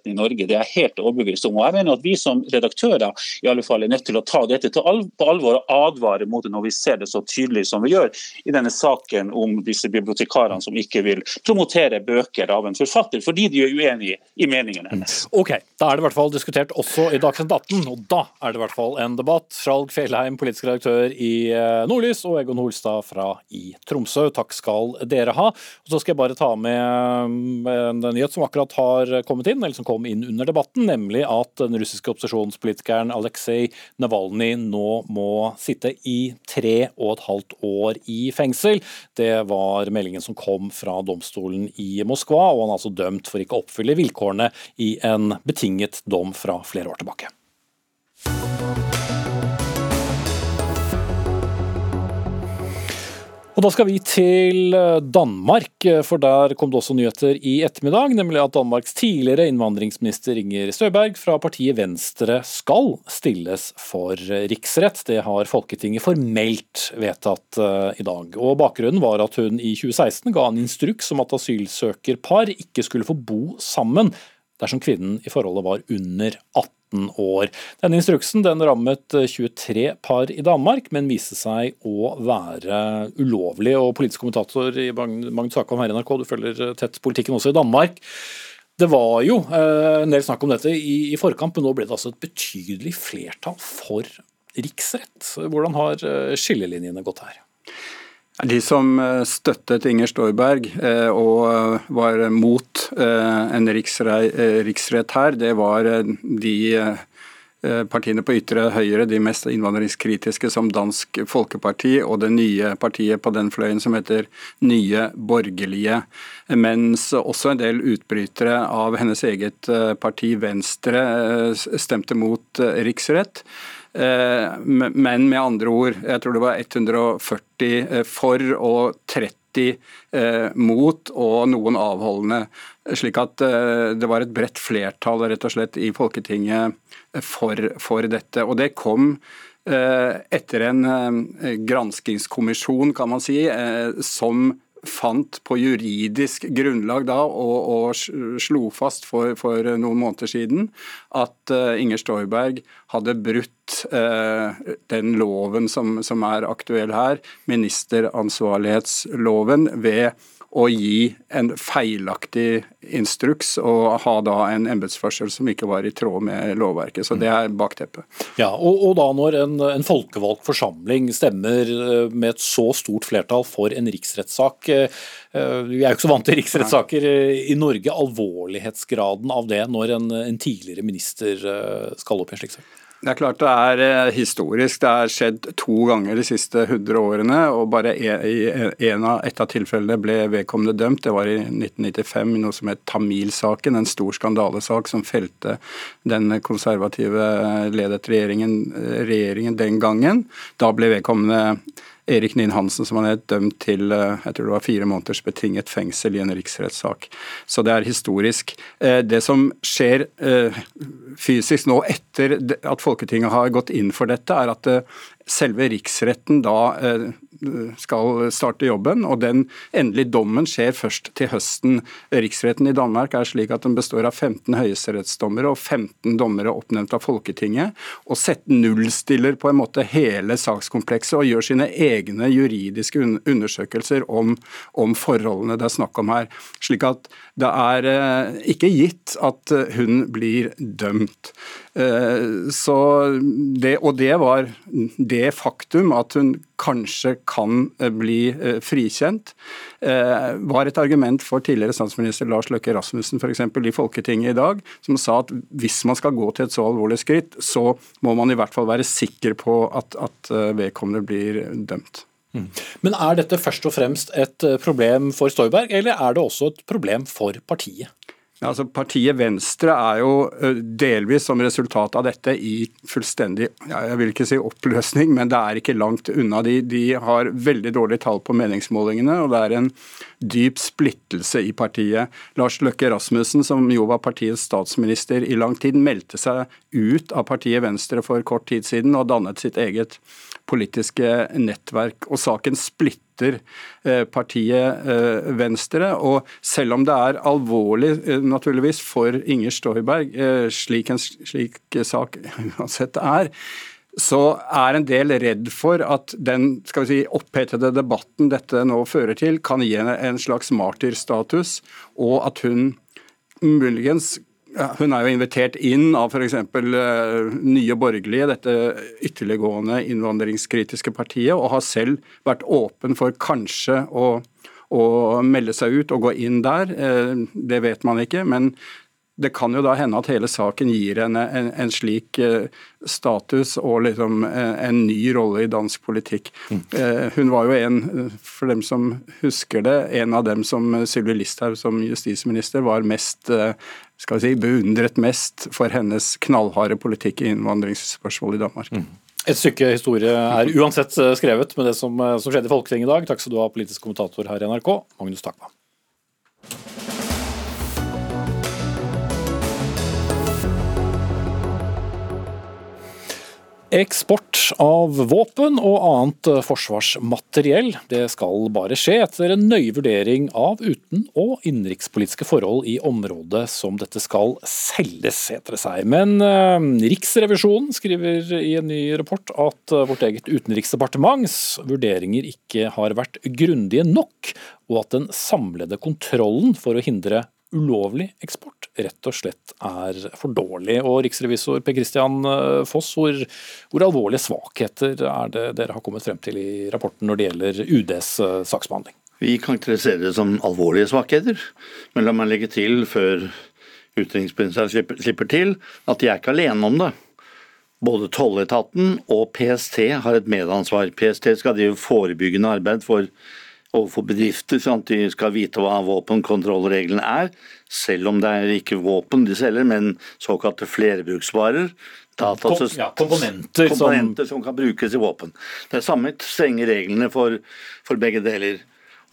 ytringsfriheten i Norge. Det er jeg helt overbevist om. Og jeg mener at Vi som redaktører i alle fall er nødt til å ta dette på alvor og advare mot det når vi ser det så tydelig som vi gjør i denne saken om disse bibliotekarene som ikke vil promotere bøker av en forfatter, fordi de er uenige i meningene hennes. Ok, Da er det i hvert fall diskutert også i Dagsnytt 18, og da er det i hvert fall en debatt. Skjalg Fjellheim, politisk redaktør i eh, Nordlys, og Egon Holstad fra i Tromsø. Takk skal dere ha. Og Så skal jeg bare ta med eh, en nyhet som akkurat har kommet inn, eller som kom inn under debatten, nemlig at den russiske opposisjonspolitikeren Aleksej Navalnyj nå må sitte i tre og et halvt år i fengsel. Det var meldingen som kom fra domstolen i Moskva, og han er altså dømt for ikke å oppfylle vilkårene i en betinget dom fra flere år tilbake. Og Da skal vi til eh, Danmark, eh, for der kom det også nyheter i ettermiddag. Nemlig at Danmarks tidligere innvandringsminister Inger Støberg fra partiet Venstre skal stilles for riksrett. Det har Folketinget formelt vedtatt eh, i dag. Og Bakgrunnen var at hun i 2016 ga en instruks om at asylsøkerpar ikke skulle få bo sammen dersom kvinnen i forholdet var under 18 år. Denne instruksen den rammet 23 par i Danmark, men viste seg å være ulovlig. og Politisk kommentator i Magnus Akvam her i NRK, du følger tett politikken også i Danmark. Det var jo eh, en del snakk om dette i, forkamp, men nå ble det altså et betydelig flertall for riksrett. Hvordan har eh, skillelinjene gått her? De som eh, støttet Inger Støyberg eh, og eh, var mot en riksrett her, det var de partiene på ytre høyre, de mest innvandringskritiske, som Dansk Folkeparti, og det nye partiet på den fløyen som heter Nye Borgerlige. Mens også en del utbrytere av hennes eget parti, Venstre, stemte mot riksrett. Men med andre ord, jeg tror det var 140 for og 30 mot og noen avholdende. Slik at det var et bredt flertall rett og slett i Folketinget for, for dette. Og det kom eh, etter en eh, granskingskommisjon, kan man si, eh, som fant på juridisk grunnlag da, og, og slo fast for, for, noen måneder siden at uh, Inger Storberg hadde brutt uh, den loven som, som, er aktuell her, ministeransvarlighetsloven, ved å gi en feilaktig instruks og ha da en embetsførsel som ikke var i tråd med lovverket. Så det er bakteppet. Ja, og, og da når en, en, folkevalgt forsamling stemmer eh, med et så stort flertall for en riksrettssak, eh, vi er jo ikke så vant til riksrettssaker eh, i Norge, alvorlighetsgraden av det når en, en tidligere minister skal opp i en slik sak? Det er klart det er eh, historisk. Det har skjedd to ganger de siste 100 årene. og bare I en av, et av tilfellene ble vedkommende dømt. Det var i 1995 i noe som het Tamil-saken. En stor skandalesak som felte den konservative ledet regjeringen, regjeringen den gangen. Da ble vedkommende Erik Ninn Hansen, som han er dømt til eh, jeg tror det var fire måneders betinget fengsel i en riksrettssak. Så det er historisk. Eh, det som skjer eh, fysisk nå etter at Folketinget har gått inn for dette, er at selve riksretten da skal starte jobben, og den endelige dommen skjer først til høsten. Riksretten i Danmark er slik at den består av 15 høyesterettsdommere og 15 dommere oppnevnt av Folketinget, og setter nullstiller på en måte hele sakskomplekset og gjør sine egne juridiske undersøkelser om, om forholdene det er snakk om her. Slik at det er eh, ikke gitt at hun blir dømt. Eh, så det, og det var det faktum at hun kanskje kan eh, bli eh, frikjent, var et argument for tidligere statsminister Lars Løkke Rasmussen f.eks. i Folketinget i dag, som sa at hvis man skal gå til et så alvorlig skritt, så må man i hvert fall være sikker på at, at vedkommende blir dømt. Mm. Men er dette først og fremst et problem for Storberg, eller er det også et problem for partiet? Altså, partiet Venstre er jo delvis som resultat av dette i fullstendig jeg vil ikke si oppløsning, men det er ikke langt unna. De, de har veldig dårlige tall på meningsmålingene, og det er en dyp splittelse i partiet. Lars Løkke Rasmussen, som jo var partiets statsminister i lang tid, meldte seg ut av partiet Venstre for kort tid siden og dannet sitt eget politiske nettverk. Og saken splitter Eh, partiet eh, Venstre. Og selv om det er alvorlig eh, naturligvis for Inger Støyberg, slik en slik sak uansett er, så er en del redd for at den skal vi si, opphetede debatten dette nå fører til, kan gi henne en slags martyrstatus, og at hun muligens hun er jo invitert inn av f.eks. Uh, Nye Borgerlige, dette ytterliggående innvandringskritiske partiet, og har selv vært åpen for kanskje å, å melde seg ut og gå inn der. Uh, det vet man ikke, men det kan jo da hende at hele saken gir henne en, en, slik uh, status og liksom en, en ny rolle i dansk politikk. Mm. Hun var jo en, for dem som husker det, en av dem som Sylvi Listhaug som justisminister var mest skal vi si, beundret mest for hennes knallharde politikk i innvandringsspørsmål i Danmark. Mm. Et stykke historie er uansett skrevet med det som, som skjedde i Folketinget i dag. Takk skal du ha, politisk kommentator her i NRK, Magnus Takva. Eksport av våpen og annet forsvarsmateriell det skal bare skje etter en nøye vurdering av uten- og innenrikspolitiske forhold i området som dette skal selges, heter det seg. Men eh, Riksrevisjonen skriver i en ny rapport at eh, vårt eget utenriksdepartements vurderinger ikke har vært grundige nok, og at den samlede kontrollen for å hindre ulovlig eksport rett og slett er for dårlig. Og Riksrevisor Per Christian eh, Foss, hvor, hvor, alvorlige svakheter er det dere har kommet frem til i rapporten når det gjelder UDs eh, saksbehandling? Vi karakteriserer det som alvorlige svakheter, men la meg legge til før utenriksministeren slipper til, at de er ikke alene om det. både tolletaten og PST har et medansvar. PST skal drive forebyggende arbeid for, overfor bedrifter, sånn at de skal vite hva våpenkontrollreglene er, selv om det er ikke våpen de selger, men såkalte flerbruksvarer. Data, Kom, ja, komponenter, komponenter som... som... kan brukes i våpen. Det er samme strenge reglene for, for begge deler.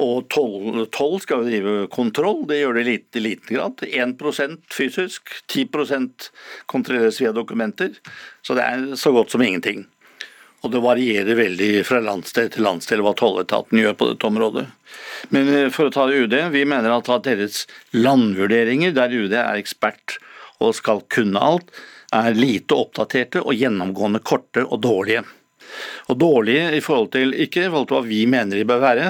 Og toll, skal jo drive kontroll, det gjør det i lite, liten grad. 1% fysisk, 10% kontrolleres via dokumenter. Så det er så godt som ingenting. Og det varierer veldig fra landsdel til landsdel hva tolletaten gjør på dette området. Men eh, for å ta UD, vi mener at deres landvurderinger, der UD er ekspert og skal kunne alt, er lite oppdaterte og gjennomgående korte og dårlige. Og dårlige i forhold til, ikke i forhold til hva vi mener de bør være,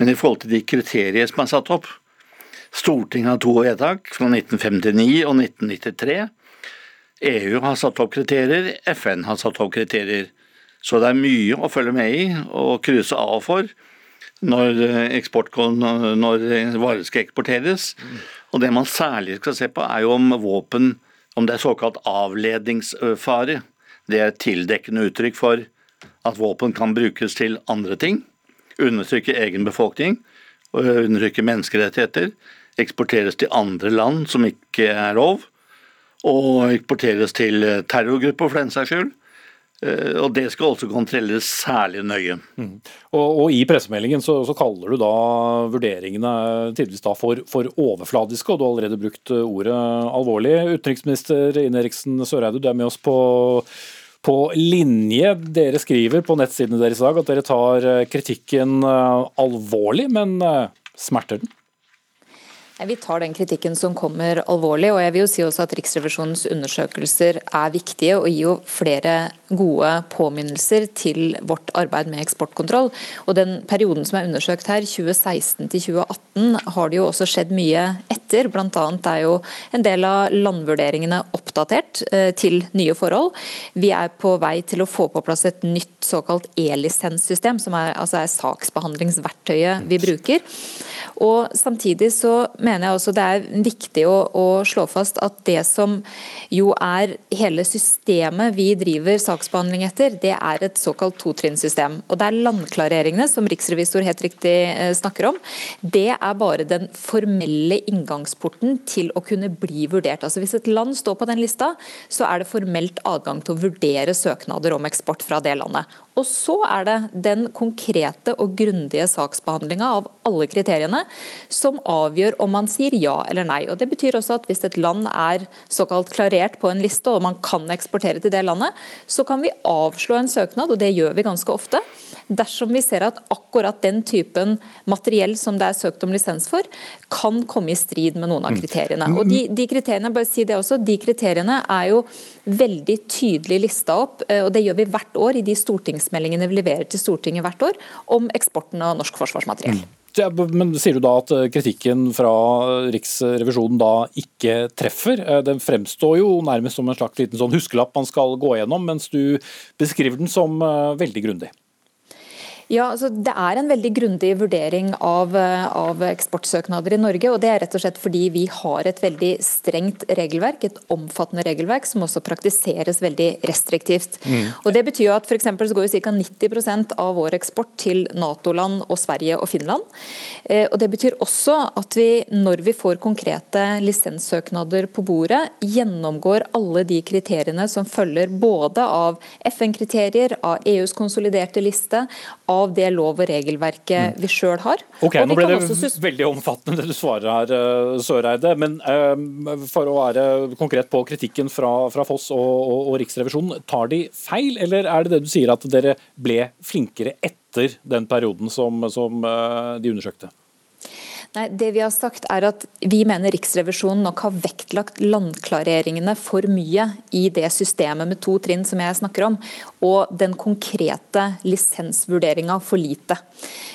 men i forhold til de kriterier som er satt opp Stortinget har to vedtak fra 1959 og 1993. EU har satt opp kriterier, FN har satt opp kriterier. Så det er mye å følge med i og krysse av for når, når varer skal eksporteres. Og Det man særlig skal se på, er jo om våpen om det er såkalt avledningsfare. Det er et tildekkende uttrykk for at våpen kan brukes til andre ting undertrykke egen befolkning, undertrykke menneskerettigheter, eksporteres til andre land som ikke er lov, og eksporteres til terrorgrupper for den saks skyld. Eh, og Det skal også kontrolleres særlig nøye. Mm. Og, og, I pressemeldingen så, så, kaller du da vurderingene tidligvis da for, for, overfladiske, og du har allerede brukt ordet alvorlig. Utenriksminister Ine Eriksen Søreide, du er med oss på på linje. Dere skriver på nettsidene deres i dag at dere tar eh, kritikken eh, alvorlig, men eh, smerter den? Vi tar den kritikken som kommer alvorlig, og jeg vil jo si også at Riksrevisjonens undersøkelser er viktige og gir jo flere gode påminnelser til vårt arbeid med eksportkontroll. Og Den perioden som er undersøkt her, 2016 til 2018, har det jo også skjedd mye etter. Annet er jo en del av landvurderingene oppdatert eh, til nye forhold. Vi er på vei til å få på plass et nytt såkalt e-lisenssystem, som er, altså er saksbehandlingsverktøyet vi bruker. Og Samtidig så mener jeg også det er viktig å, å, slå fast at det som jo er hele systemet vi driver saksbehandling etter, det er et såkalt totrinnssystem. Og det er landklareringene, som riksrevisor helt riktig eh, snakker om, det er bare den formelle inngangsporten til å kunne bli vurdert. Altså Hvis et land står på den lista, så er det formelt adgang til å vurdere søknader om eksport fra det landet. Og så er det den konkrete og grundige saksbehandlinga av alle kriteriene som avgjør om man sier ja eller nei. Og Det betyr også at hvis et land er såkalt klarert på en liste og man kan eksportere til det landet, så kan vi avslå en søknad, og det gjør vi ganske ofte, dersom vi ser at akkurat den typen materiell som det er søkt om lisens for, kan komme i strid med noen av mm. kriteriene. Og de, de kriteriene, bare si det også, de kriteriene er jo veldig tydelig lista opp, eh, og det gjør vi hvert år i de stortingsmeldingene vi leverer til Stortinget hvert år om eksporten av norsk forsvarsmateriell. Ja, men Sier du da at eh, kritikken fra Riksrevisjonen da ikke treffer? Eh, den fremstår jo nærmest som en slags liten sånn huskelapp man skal gå gjennom, mens du beskriver den som veldig grundig. Ja, altså Det er en veldig grundig vurdering av, av, eksportsøknader i Norge. og Det er rett og slett fordi vi har et veldig strengt regelverk, et omfattende regelverk, som også praktiseres veldig restriktivt. Mm. Og Det betyr at for så går ca. 90% av vår eksport til Nato-land og Sverige og Finland. Eh, og Det betyr også at vi, når vi får konkrete lisenssøknader på bordet, gjennomgår alle de kriteriene som følger både av FN-kriterier, av EUs konsoliderte liste, av av det lov- og regelverket mm. vi sjøl har. Ok, Nå ble det også... veldig omfattende det du svarer her, eh, Søreide. Men um, for å være konkret på kritikken fra, fra Foss og, og, og, Riksrevisjonen, tar de feil, eller er det det du sier at dere ble flinkere etter den perioden som, som uh, de undersøkte? Nei, det Vi har sagt er at vi mener Riksrevisjonen nok har vektlagt landklareringene for mye i det systemet med to trinn som jeg snakker om, og den konkrete lisensvurderinga for lite.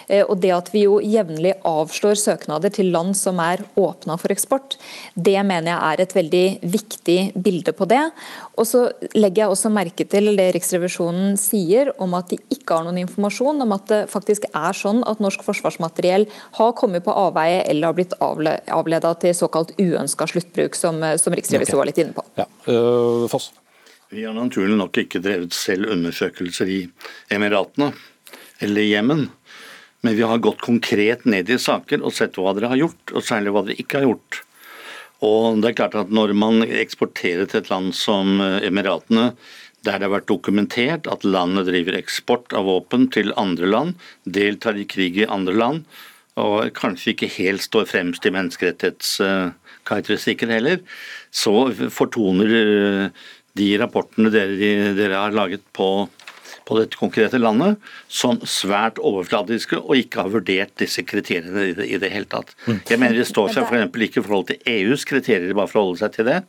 Eh, og Det at vi jo jevnlig avslår søknader til land som er åpna for eksport, det mener jeg er et veldig viktig bilde på det. Og så legger jeg også merke til det Riksrevisjonen sier om at de ikke har noen informasjon om at det faktisk er sånn at norsk forsvarsmateriell har kommet på avveie eller har blitt avleda til såkalt uønska sluttbruk, som, som riksrevisor var litt inne på. Ja. Uh, Foss. Vi har naturlig nok ikke drevet selv undersøkelser i Emiratene eller Jemen. Men vi har gått konkret ned i saker og sett hva dere har gjort, og særlig hva dere ikke har gjort. Og det er klart at Når man eksporterer til et land som Emiratene, der det har vært dokumentert at landet driver eksport av våpen til andre land, deltar i krig i andre land, og kanskje ikke helt står fremst i menneskerettighetskarakteristikken heller, så fortoner eh, de rapportene dere, dere har laget på, på, dette konkrete landet som svært overfladiske og ikke har vurdert disse kriteriene i det, i det hele tatt. Mm. Jeg mener Det står seg f.eks. ikke i forhold til EUs kriterier, bare for å holde seg til det.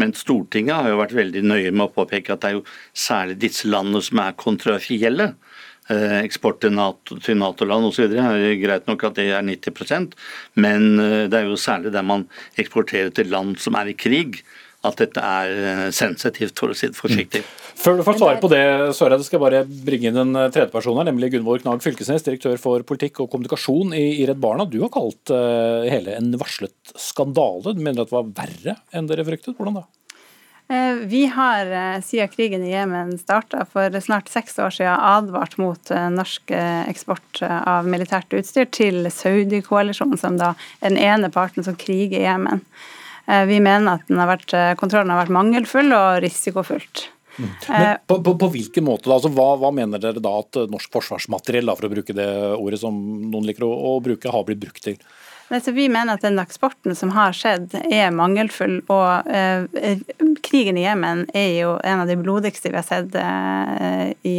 Men Stortinget har jo vært veldig nøye med å påpeke at det er jo særlig disse landene som er kontroversielle. Eh, eksport til NATO-land NATO osv. er greit nok at det er 90% men eh, det er jo særlig der man eksporterer til land som er i krig, at dette er eh, sensitivt, for å si det forsiktig. Mm. Før du får svare på det, Søreide, skal jeg bare bringe inn en tredjeperson her, nemlig Gunvor Knag Fylkesnes, direktør for politikk og kommunikasjon i, Redd Barna. Du har kalt uh, hele en varslet skandale. Du mener at det var verre enn dere fryktet? Hvordan da? Eh, vi har eh, siden krigen i Jemen starta for snart seks år siden advart mot eh, norsk eksport av militært utstyr til Saudi-koalisjonen, som da er den ene parten som kriger i Jemen. Vi mener at har vært, kontrollen har vært mangelfull og risikofullt. Mm. Men på, på, på, hvilken måte da? Altså, hva, hva, mener dere da at norsk forsvarsmateriell, da, for å bruke det ordet som noen liker å, å bruke, har blitt brukt til? Nei, vi mener at den eksporten som har skjedd er mangelfull. Og eh, krigen i Jemen er jo en av de blodigste vi har sett eh, i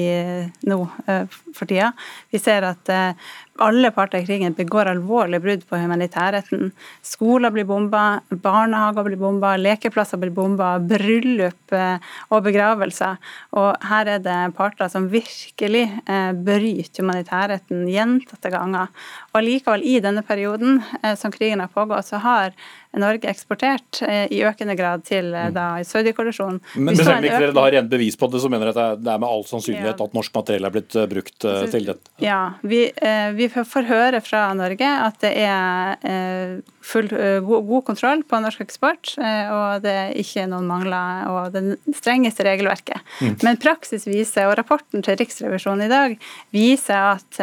nå eh, for tida. Vi ser at eh, alle parter i krigen begår alvorlige brudd på humanitærretten. Skoler blir bomba, barnehager blir bomba, lekeplasser blir bomba, bryllup eh, og begravelser. Og her er det parter som virkelig eh, bryter humanitærretten gjentatte ganger. Og likevel, i denne perioden eh, som krigen har pågått, så har Norge eksportert eh, i økende grad til eh, da Saudi-koalisjonen. Men, selv om ikke dere da har rent bevis på det, så mener dere at det er med all sannsynlighet at norsk materiell er blitt eh, brukt altså, til dette? Ja, vi, vi, får høre fra Norge at det er full, god, god, kontroll på norsk eksport, og det er ikke noen mangler og det strengeste regelverket. Mm. Men praksis viser, og rapporten til Riksrevisjonen i dag viser at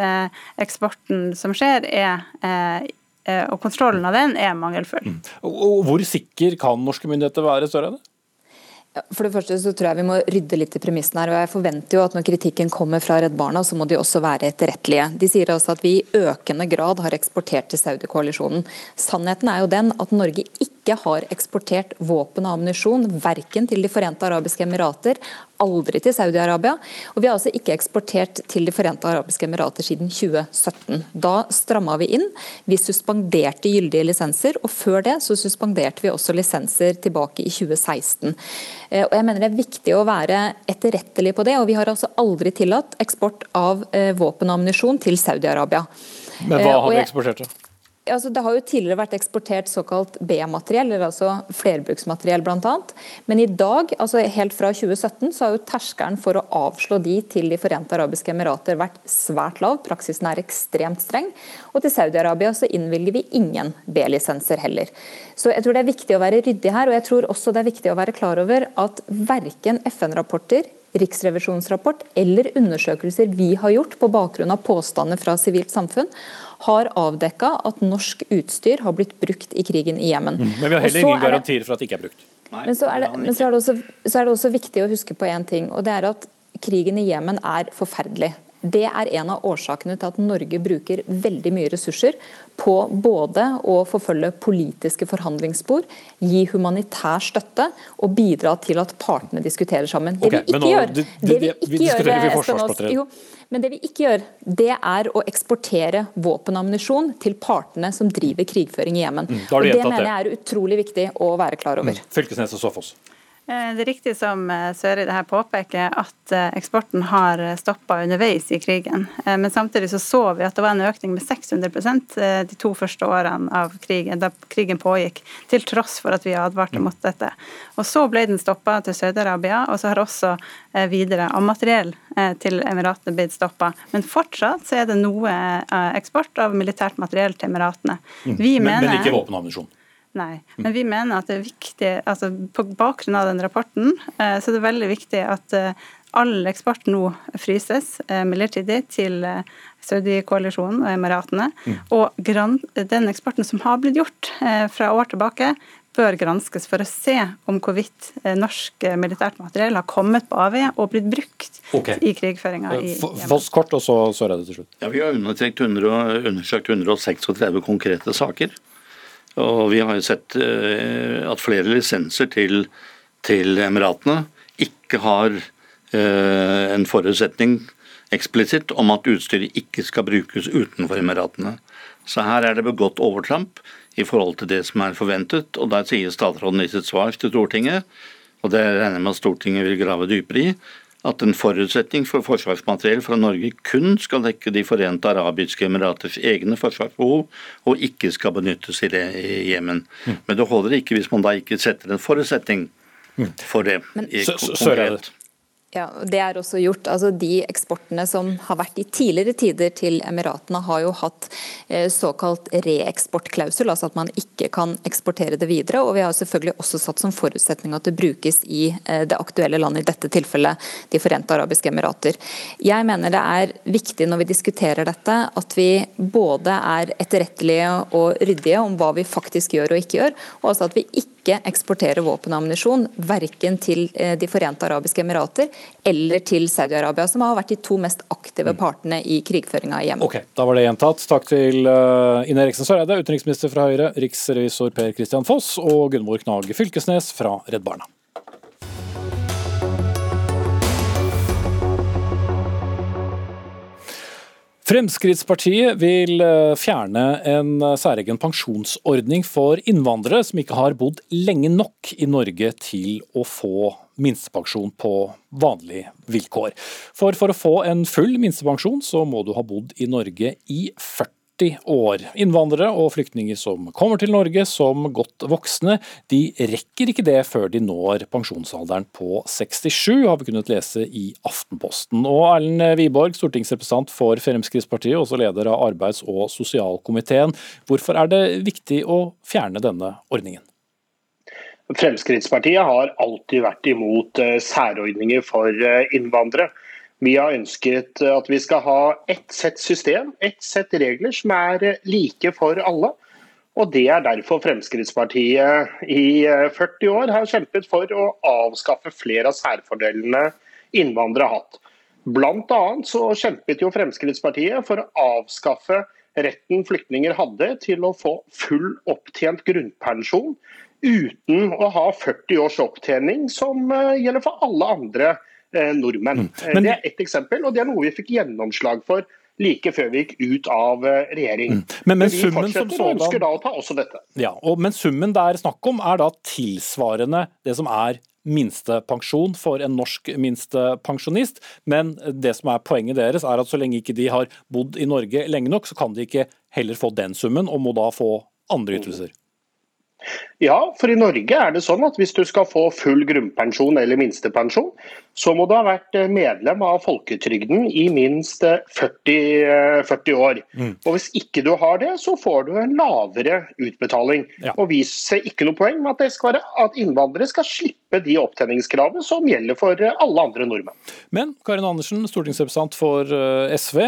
eksporten som skjer, er og kontrollen av den er mangelfull. Mm. Og Hvor sikker kan norske myndigheter være, Søreide? For det første så tror jeg vi må rydde litt i premissene her. og Jeg forventer jo at når kritikken kommer fra Redd Barna, så må de også være etterrettelige. De sier altså at vi i økende grad har eksportert til Saudi-koalisjonen. Sannheten er jo den at Norge ikke har eksportert våpen og ammunisjon, verken til De forente arabiske emirater, aldri til Saudi-Arabia. Og vi har altså ikke eksportert til De forente arabiske emirater siden 2017. Da stramma vi inn. Vi suspenderte gyldige lisenser, og før det så suspenderte vi også lisenser tilbake i 2016. Eh, og jeg mener Det er viktig å være etterrettelig på det, og vi har altså aldri tillatt eksport av eh, våpen og ammunisjon til Saudi-Arabia. Men hva eh, har vi eksportert til? Altså, det har jo tidligere vært eksportert såkalt B-materiell, eller altså flerbruksmateriell bl.a. Men i dag, altså helt fra 2017, så har jo terskelen for å avslå de til De forente arabiske emirater vært svært lav. Praksisen er ekstremt streng. Og til Saudi-Arabia så innvilger vi ingen B-lisenser heller. Så jeg tror det er viktig å være ryddig her, og jeg tror også det er viktig å være klar over at verken FN-rapporter Riksrevisjonens rapport eller undersøkelser vi har gjort på bakgrunn av påstander fra sivilt samfunn, har avdekka at norsk utstyr har blitt brukt i krigen i Jemen. Mm, men vi har heller ingen garantier for at det ikke er brukt. men, så er, det, men så, er også, så er det også viktig å huske på én ting, og det er at krigen i Jemen er forferdelig. Det er en av årsakene til at Norge bruker veldig mye ressurser på både å forfølge politiske forhandlingsspor, gi humanitær støtte og bidra til at partene diskuterer sammen. Det vi ikke gjør, det, det, vi ikke vi gjør jo, men det vi ikke gjør, det er å eksportere våpen og ammunisjon til partene som driver krigføring i Jemen. Mm, og det mener jeg er utrolig viktig å være klar over. Mm, Fylkesnes og Såfoss. Eh, det er riktig som eh, Søreide her påpeker, at eh, eksporten har stoppa underveis i krigen. Men samtidig så, så vi at det var en økning med 600% de to første årene av krigen, da krigen pågikk, til tross for at vi advarte mot dette. Og Så ble den stoppa til Saudi-Arabia, og så har også videre av materiell til Emiratene blitt stoppa. Men fortsatt så er det noe eksport av militært materiell til Emiratene. Mm. men, mener, men ikke våpenammunisjon? Nei, men vi mener at det er viktig, altså på bakgrunn av den rapporten, så så er det veldig viktig at eh, all eksport nå fryses eh, midlertidig til Saudi-koalisjonen og Emiratene. Mm. Og den eksporten som har blitt gjort fra år tilbake, bør granskes for å se om hvorvidt norsk militært materiell har kommet på avveie og blitt brukt okay. i krigføringa i Foss kort, og så Søreide til slutt. Ja, Vi har undersøkt 136 konkrete saker. Og vi har jo sett eh, at flere lisenser til, til Emiratene ikke har eh, en forutsetning eksplisitt om at utstyret ikke skal brukes utenfor Emiratene. Så her er det begått overtramp i forhold til det som er forventet. Og der sier statsråden i sitt svar til Stortinget, og det regner jeg med at Stortinget vil grave dypere i, at en forutsetning for forsvarsmateriell fra Norge kun skal dekke De forente arabiske emiraters egne forsvarsbehov, og ikke skal benyttes i det i Jemen. Mm. Men det holder ikke hvis man da ikke setter en forutsetning mm. for det. Men, konkret. Ja, Det er også gjort. Altså, de eksportene som har vært i tidligere tider til Emiratene, har jo hatt eh, såkalt reeksportklausul, altså at man ikke kan eksportere det videre. Og vi har selvfølgelig også satt som forutsetning at det brukes i eh, det aktuelle landet, i dette tilfellet De forente arabiske emirater. Jeg mener det er viktig når vi diskuterer dette, at vi både er etterrettelige og ryddige om hva vi faktisk gjør og ikke gjør, og altså at vi ikke ikke eksportere våpen og ammunisjon, verken til eh, De forente arabiske emirater eller til Saudi-Arabia, som har vært de to mest aktive mm. partene i krigføringa i Jemen. Ok, Da var det gjentatt. Takk til eh, Ine Eriksen Søreide, utenriksminister fra Høyre, riksrevisor Per Christian Foss og Gunvor Knag Fylkesnes fra Redd Barna. Fremskrittspartiet vil eh, fjerne en eh, særegen pensjonsordning for innvandrere som ikke har bodd lenge nok i Norge til å få minstepensjon på vanlige vilkår. For for å få en full minstepensjon, så må du ha bodd i Norge i 40 40 år. Innvandrere og flyktninger som kommer til Norge som godt voksne, de rekker ikke det før de når pensjonsalderen på 67, har vi kunnet lese i Aftenposten. Og Erlend Wiborg, stortingsrepresentant for Fremskrittspartiet, også leder av arbeids- og sosialkomiteen. Hvorfor er det viktig å fjerne denne ordningen? Fremskrittspartiet har alltid vært imot eh, særordninger for eh, innvandrere. Vi har ønsket at vi skal ha ett sett system, ett sett regler som er like for alle. Og Det er derfor Fremskrittspartiet i 40 år har kjempet for å avskaffe flere av særfordelene innvandrere har hatt. Bl.a. så kjempet jo Fremskrittspartiet for å avskaffe retten flyktninger hadde til å få full opptjent grunnpensjon uten å ha 40 års opptjening, som eh, gjelder for alle andre Eh, nordmenn. Mm. Eh, Men, det er ett eksempel, og det er noe vi fikk gjennomslag for like før vi gikk ut av eh, regjering. Mm. Men, men, vi fortsetter og ønsker da å ta også dette. Ja, og, Men summen det er snakk om er da tilsvarende det som er minstepensjon for en norsk minstepensjonist. Men det som er poenget deres er at så lenge ikke de har bodd i Norge lenge nok, så kan de ikke heller få den summen, og må da få andre ytelser. Ja, for i Norge er det sånn at hvis du skal få full grunnpensjon eller minstepensjon, så må du ha vært eh, medlem av folketrygden i minst 40, eh, 40 eh, år. Mm. Og Hvis ikke du har det, så får du en lavere utbetaling. Ja. Og Vi ser ikke noe poeng med at, være, at, innvandrere skal slippe de opptjeningskravene som gjelder for alle andre nordmenn. Men Karin Andersen, stortingsrepresentant for SV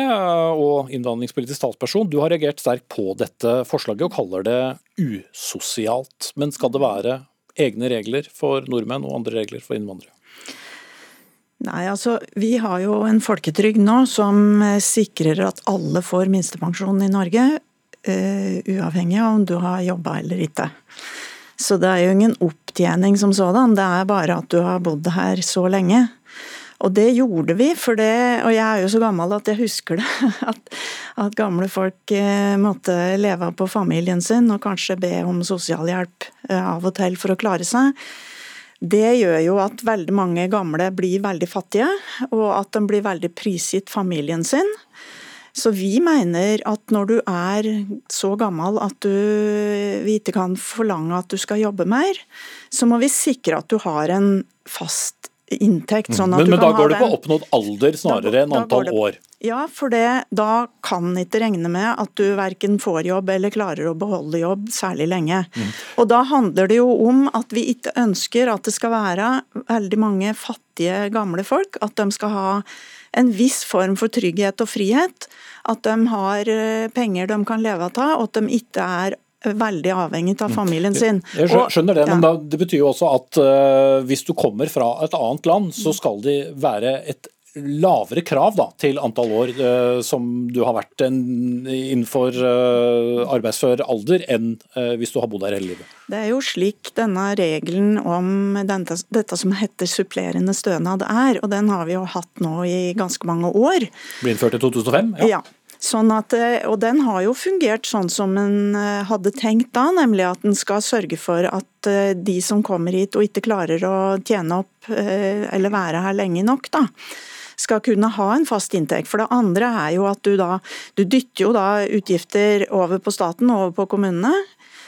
og innvandringspolitisk talsperson, du har reagert sterkt på dette forslaget og kaller det usosialt. Men skal det være egne regler for nordmenn og andre regler for innvandrere? Nei, altså Vi har jo en folketrygd nå som eh, sikrer at alle får minstepensjon i Norge. Uh, uavhengig av om du har jobba eller ikke. Så det er jo ingen opptjening som sådan, det er bare at du har bodd her så lenge. Og det gjorde vi, for det, og jeg er jo så gammel at jeg husker det, at, at gamle folk eh, måtte leve på familien sin og kanskje be om sosialhjelp eh, av og til for å klare seg. Det gjør jo at veldig mange gamle blir veldig fattige, og at de blir veldig prisgitt familien sin. Så vi mener at når du er så gammel at du, vi ikke kan forlange at du skal jobbe mer, så må vi sikre at du har en fast inntekt. sånn men, men da går det på oppnådd alder snarere enn da går antall det- år? Ja, for det, da kan ikke regne med at du verken får jobb eller klarer å beholde jobb særlig lenge. Mm. Og da handler det jo om at vi ikke ønsker at det skal være veldig mange fattige gamle folk. At de skal ha en viss form for trygghet og frihet. At de har eh, penger de kan leve av, og at de ikke er veldig avhengig av familien sin. Mm. Jeg skjønner det, men da, det betyr jo også at øh, hvis du kommer fra et annet land, så skal det være et lavere krav da, til antall år uh, som du har vært en, innenfor uh, arbeidsfør alder, enn uh, hvis du har bodd her hele livet. Det er jo slik denne regelen om dette, dette som heter supplerende stønad er, og den har vi jo hatt nå i ganske mange år. Ble innført i 2005? Ja. Sånn at, eh, og den har jo fungert sånn som en eh, hadde tenkt da, nemlig at en skal sørge for at eh, de som kommer hit og ikke klarer å tjene opp eller være her lenge nok, da, skal kunne ha en fast inntekt. For det andre er jo at du da Du dytter jo da utgifter over på staten, over på kommunene.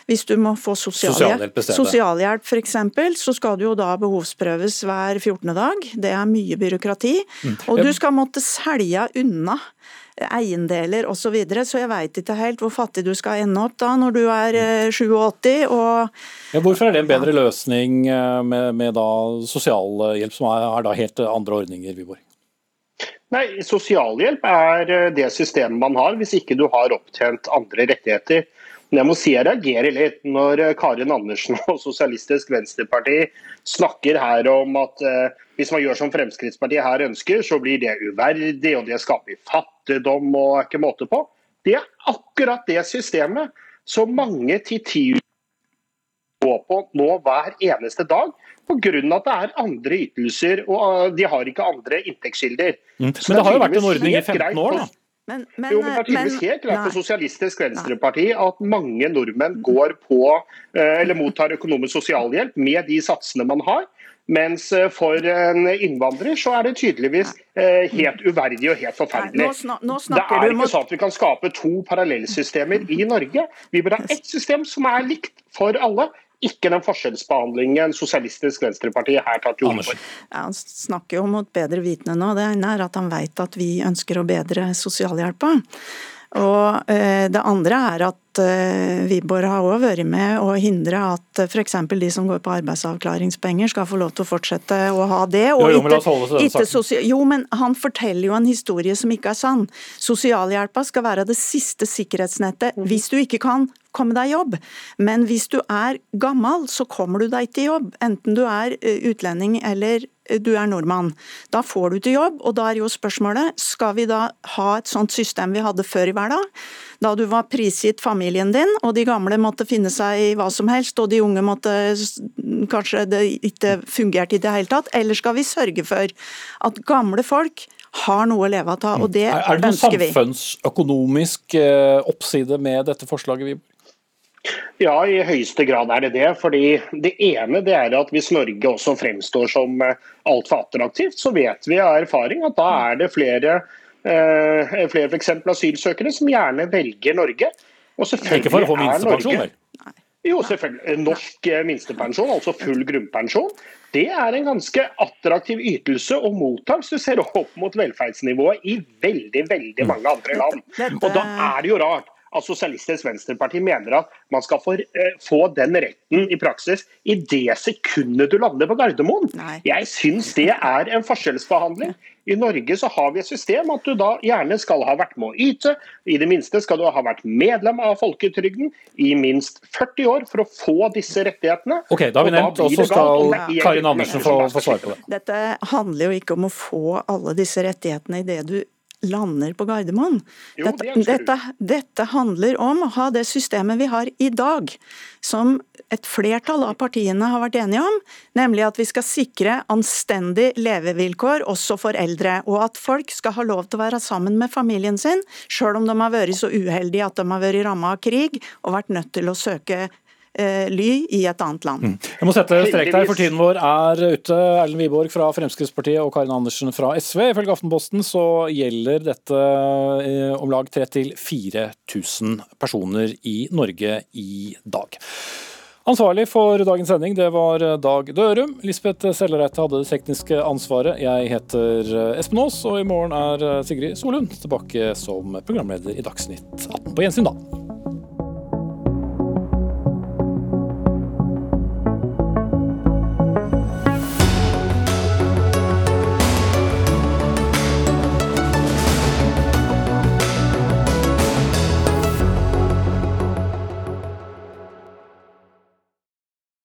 Hvis du må få Sosialhjelp sosialhjelp, f.eks., så skal du jo da behovsprøves hver 14. dag. Det er mye byråkrati. Mm. Og du skal måtte selge unna eiendeler osv. Så, videre, så jeg veit ikke helt hvor fattig du skal ende opp da når du er eh, 87 og Ja, hvorfor er det en bedre løsning øh, med, med da sosialhjelp, som er, er da helt andre ordninger, Wiborg? Nei, Sosialhjelp er eh, det systemet man har hvis ikke du har opptjent andre rettigheter. Men jeg må si jeg reagerer litt når eh, Karin Andersen og Sosialistisk Venstreparti snakker her om at eh, hvis man gjør som Fremskrittspartiet her ønsker, så blir det uverdig og det skaper fattigdom og ikke måte på. Det er akkurat det systemet som mange titusener går på nå hver eneste dag pga. at det er andre ytelser og eh, de har ikke andre inntektskilder. Mm. Men det har jo vært en ordning i 15 år, da. Men, jo, men det er tydeligvis helt greit for Sosialistisk Venstreparti at mange nordmenn går på, eh, eller mottar økonomisk sosialhjelp med de satsene man har. Mens eh, for en innvandrer så er det tydeligvis eh, helt uverdig og helt forferdelig. Nei, nå nå det er ikke sånn at vi kan skape to parallellsystemer i Norge. Vi bør ha ett system som er likt for alle. Ikke den forskjellsbehandlingen Sosialistisk Venstreparti her tar til orde for. Ja, han snakker jo mot bedre vitende nå. Det ene er at han vet at vi ønsker å bedre sosialhjelpa. Og eh, det andre er at eh, Wiborg har òg vært med å hindre at f.eks. de som går på arbeidsavklaringspenger skal få lov til å fortsette å ha det. Jo, jo, men den ikke jo, men han forteller jo en historie som ikke er sann. Sosialhjelpa skal være det siste sikkerhetsnettet hvis du ikke kan komme deg jobb. Men hvis du er gammel, så kommer du deg ikke i jobb. Enten du er eh, utlending eller eh, du er nordmann. Da får du til jobb, og da er jo spørsmålet skal vi da ha et sånt system vi hadde før i hverdag? Da du var prisgitt familien din, og de gamle måtte finne seg i hva som helst, og de unge måtte kanskje det ikke fungerte i det hele tatt? Eller skal vi sørge for at gamle folk har noe å leve av, og det ønsker vi. er det noen samfunnsøkonomisk øh, oppside med dette forslaget, Wiborg? Ja, i høyeste grad er det det. fordi Det ene det er at hvis Norge også fremstår som eh, altfor attraktivt, så vet vi av erfaring at da er det flere, eh, flere for eksempel asylsøkere som gjerne velger Norge. Og selvfølgelig Ikke for å få er minstepensjon, Norge- vel? Jo, selvfølgelig. Norsk eh, minstepensjon, altså full grunnpensjon, det er en ganske attraktiv ytelse å motta hvis du ser opp mot velferdsnivået i veldig, veldig mange andre land. Og da er det jo rart at Sosialistisk Venstreparti mener at man skal få, eh, få den retten i praksis i det sekundet du lander på Gardermoen. Jeg syns det er en forskjellsbehandling. I Norge så har vi et system at du da gjerne skal ha vært med å yte. I det minste skal du ha vært medlem av folketrygden i minst 40 år for å få disse rettighetene. Ok, da har vi nevnt, og så skal er Karin Andersen få, få svare på det. Dette handler jo ikke om å få alle disse rettighetene i det du lander på Gardermoen. Jo, Dette, det dette, dette handler om å ha det systemet vi har i dag, som et flertall av partiene har vært enige om, nemlig at vi skal sikre anstendig levevilkår også for eldre, og at folk skal ha lov til å være sammen med familien sin, sjøl om de har vært så uheldige at de har vært ramma av krig og vært nødt til å søke ly i et annet land. Jeg må sette strek der, for tiden vår er ute. Erlend Wiborg fra Fremskrittspartiet og Karin Andersen fra SV. Ifølge Aftenposten så gjelder dette eh, om lag 3000-4000 personer i Norge i dag. Ansvarlig for dagens sending det var Dag Dørum. Lisbeth Sellereite hadde det tekniske ansvaret. Jeg heter Espen Aas, og i morgen er Sigrid Solund tilbake som programleder i Dagsnytt 18. På gjensyn da.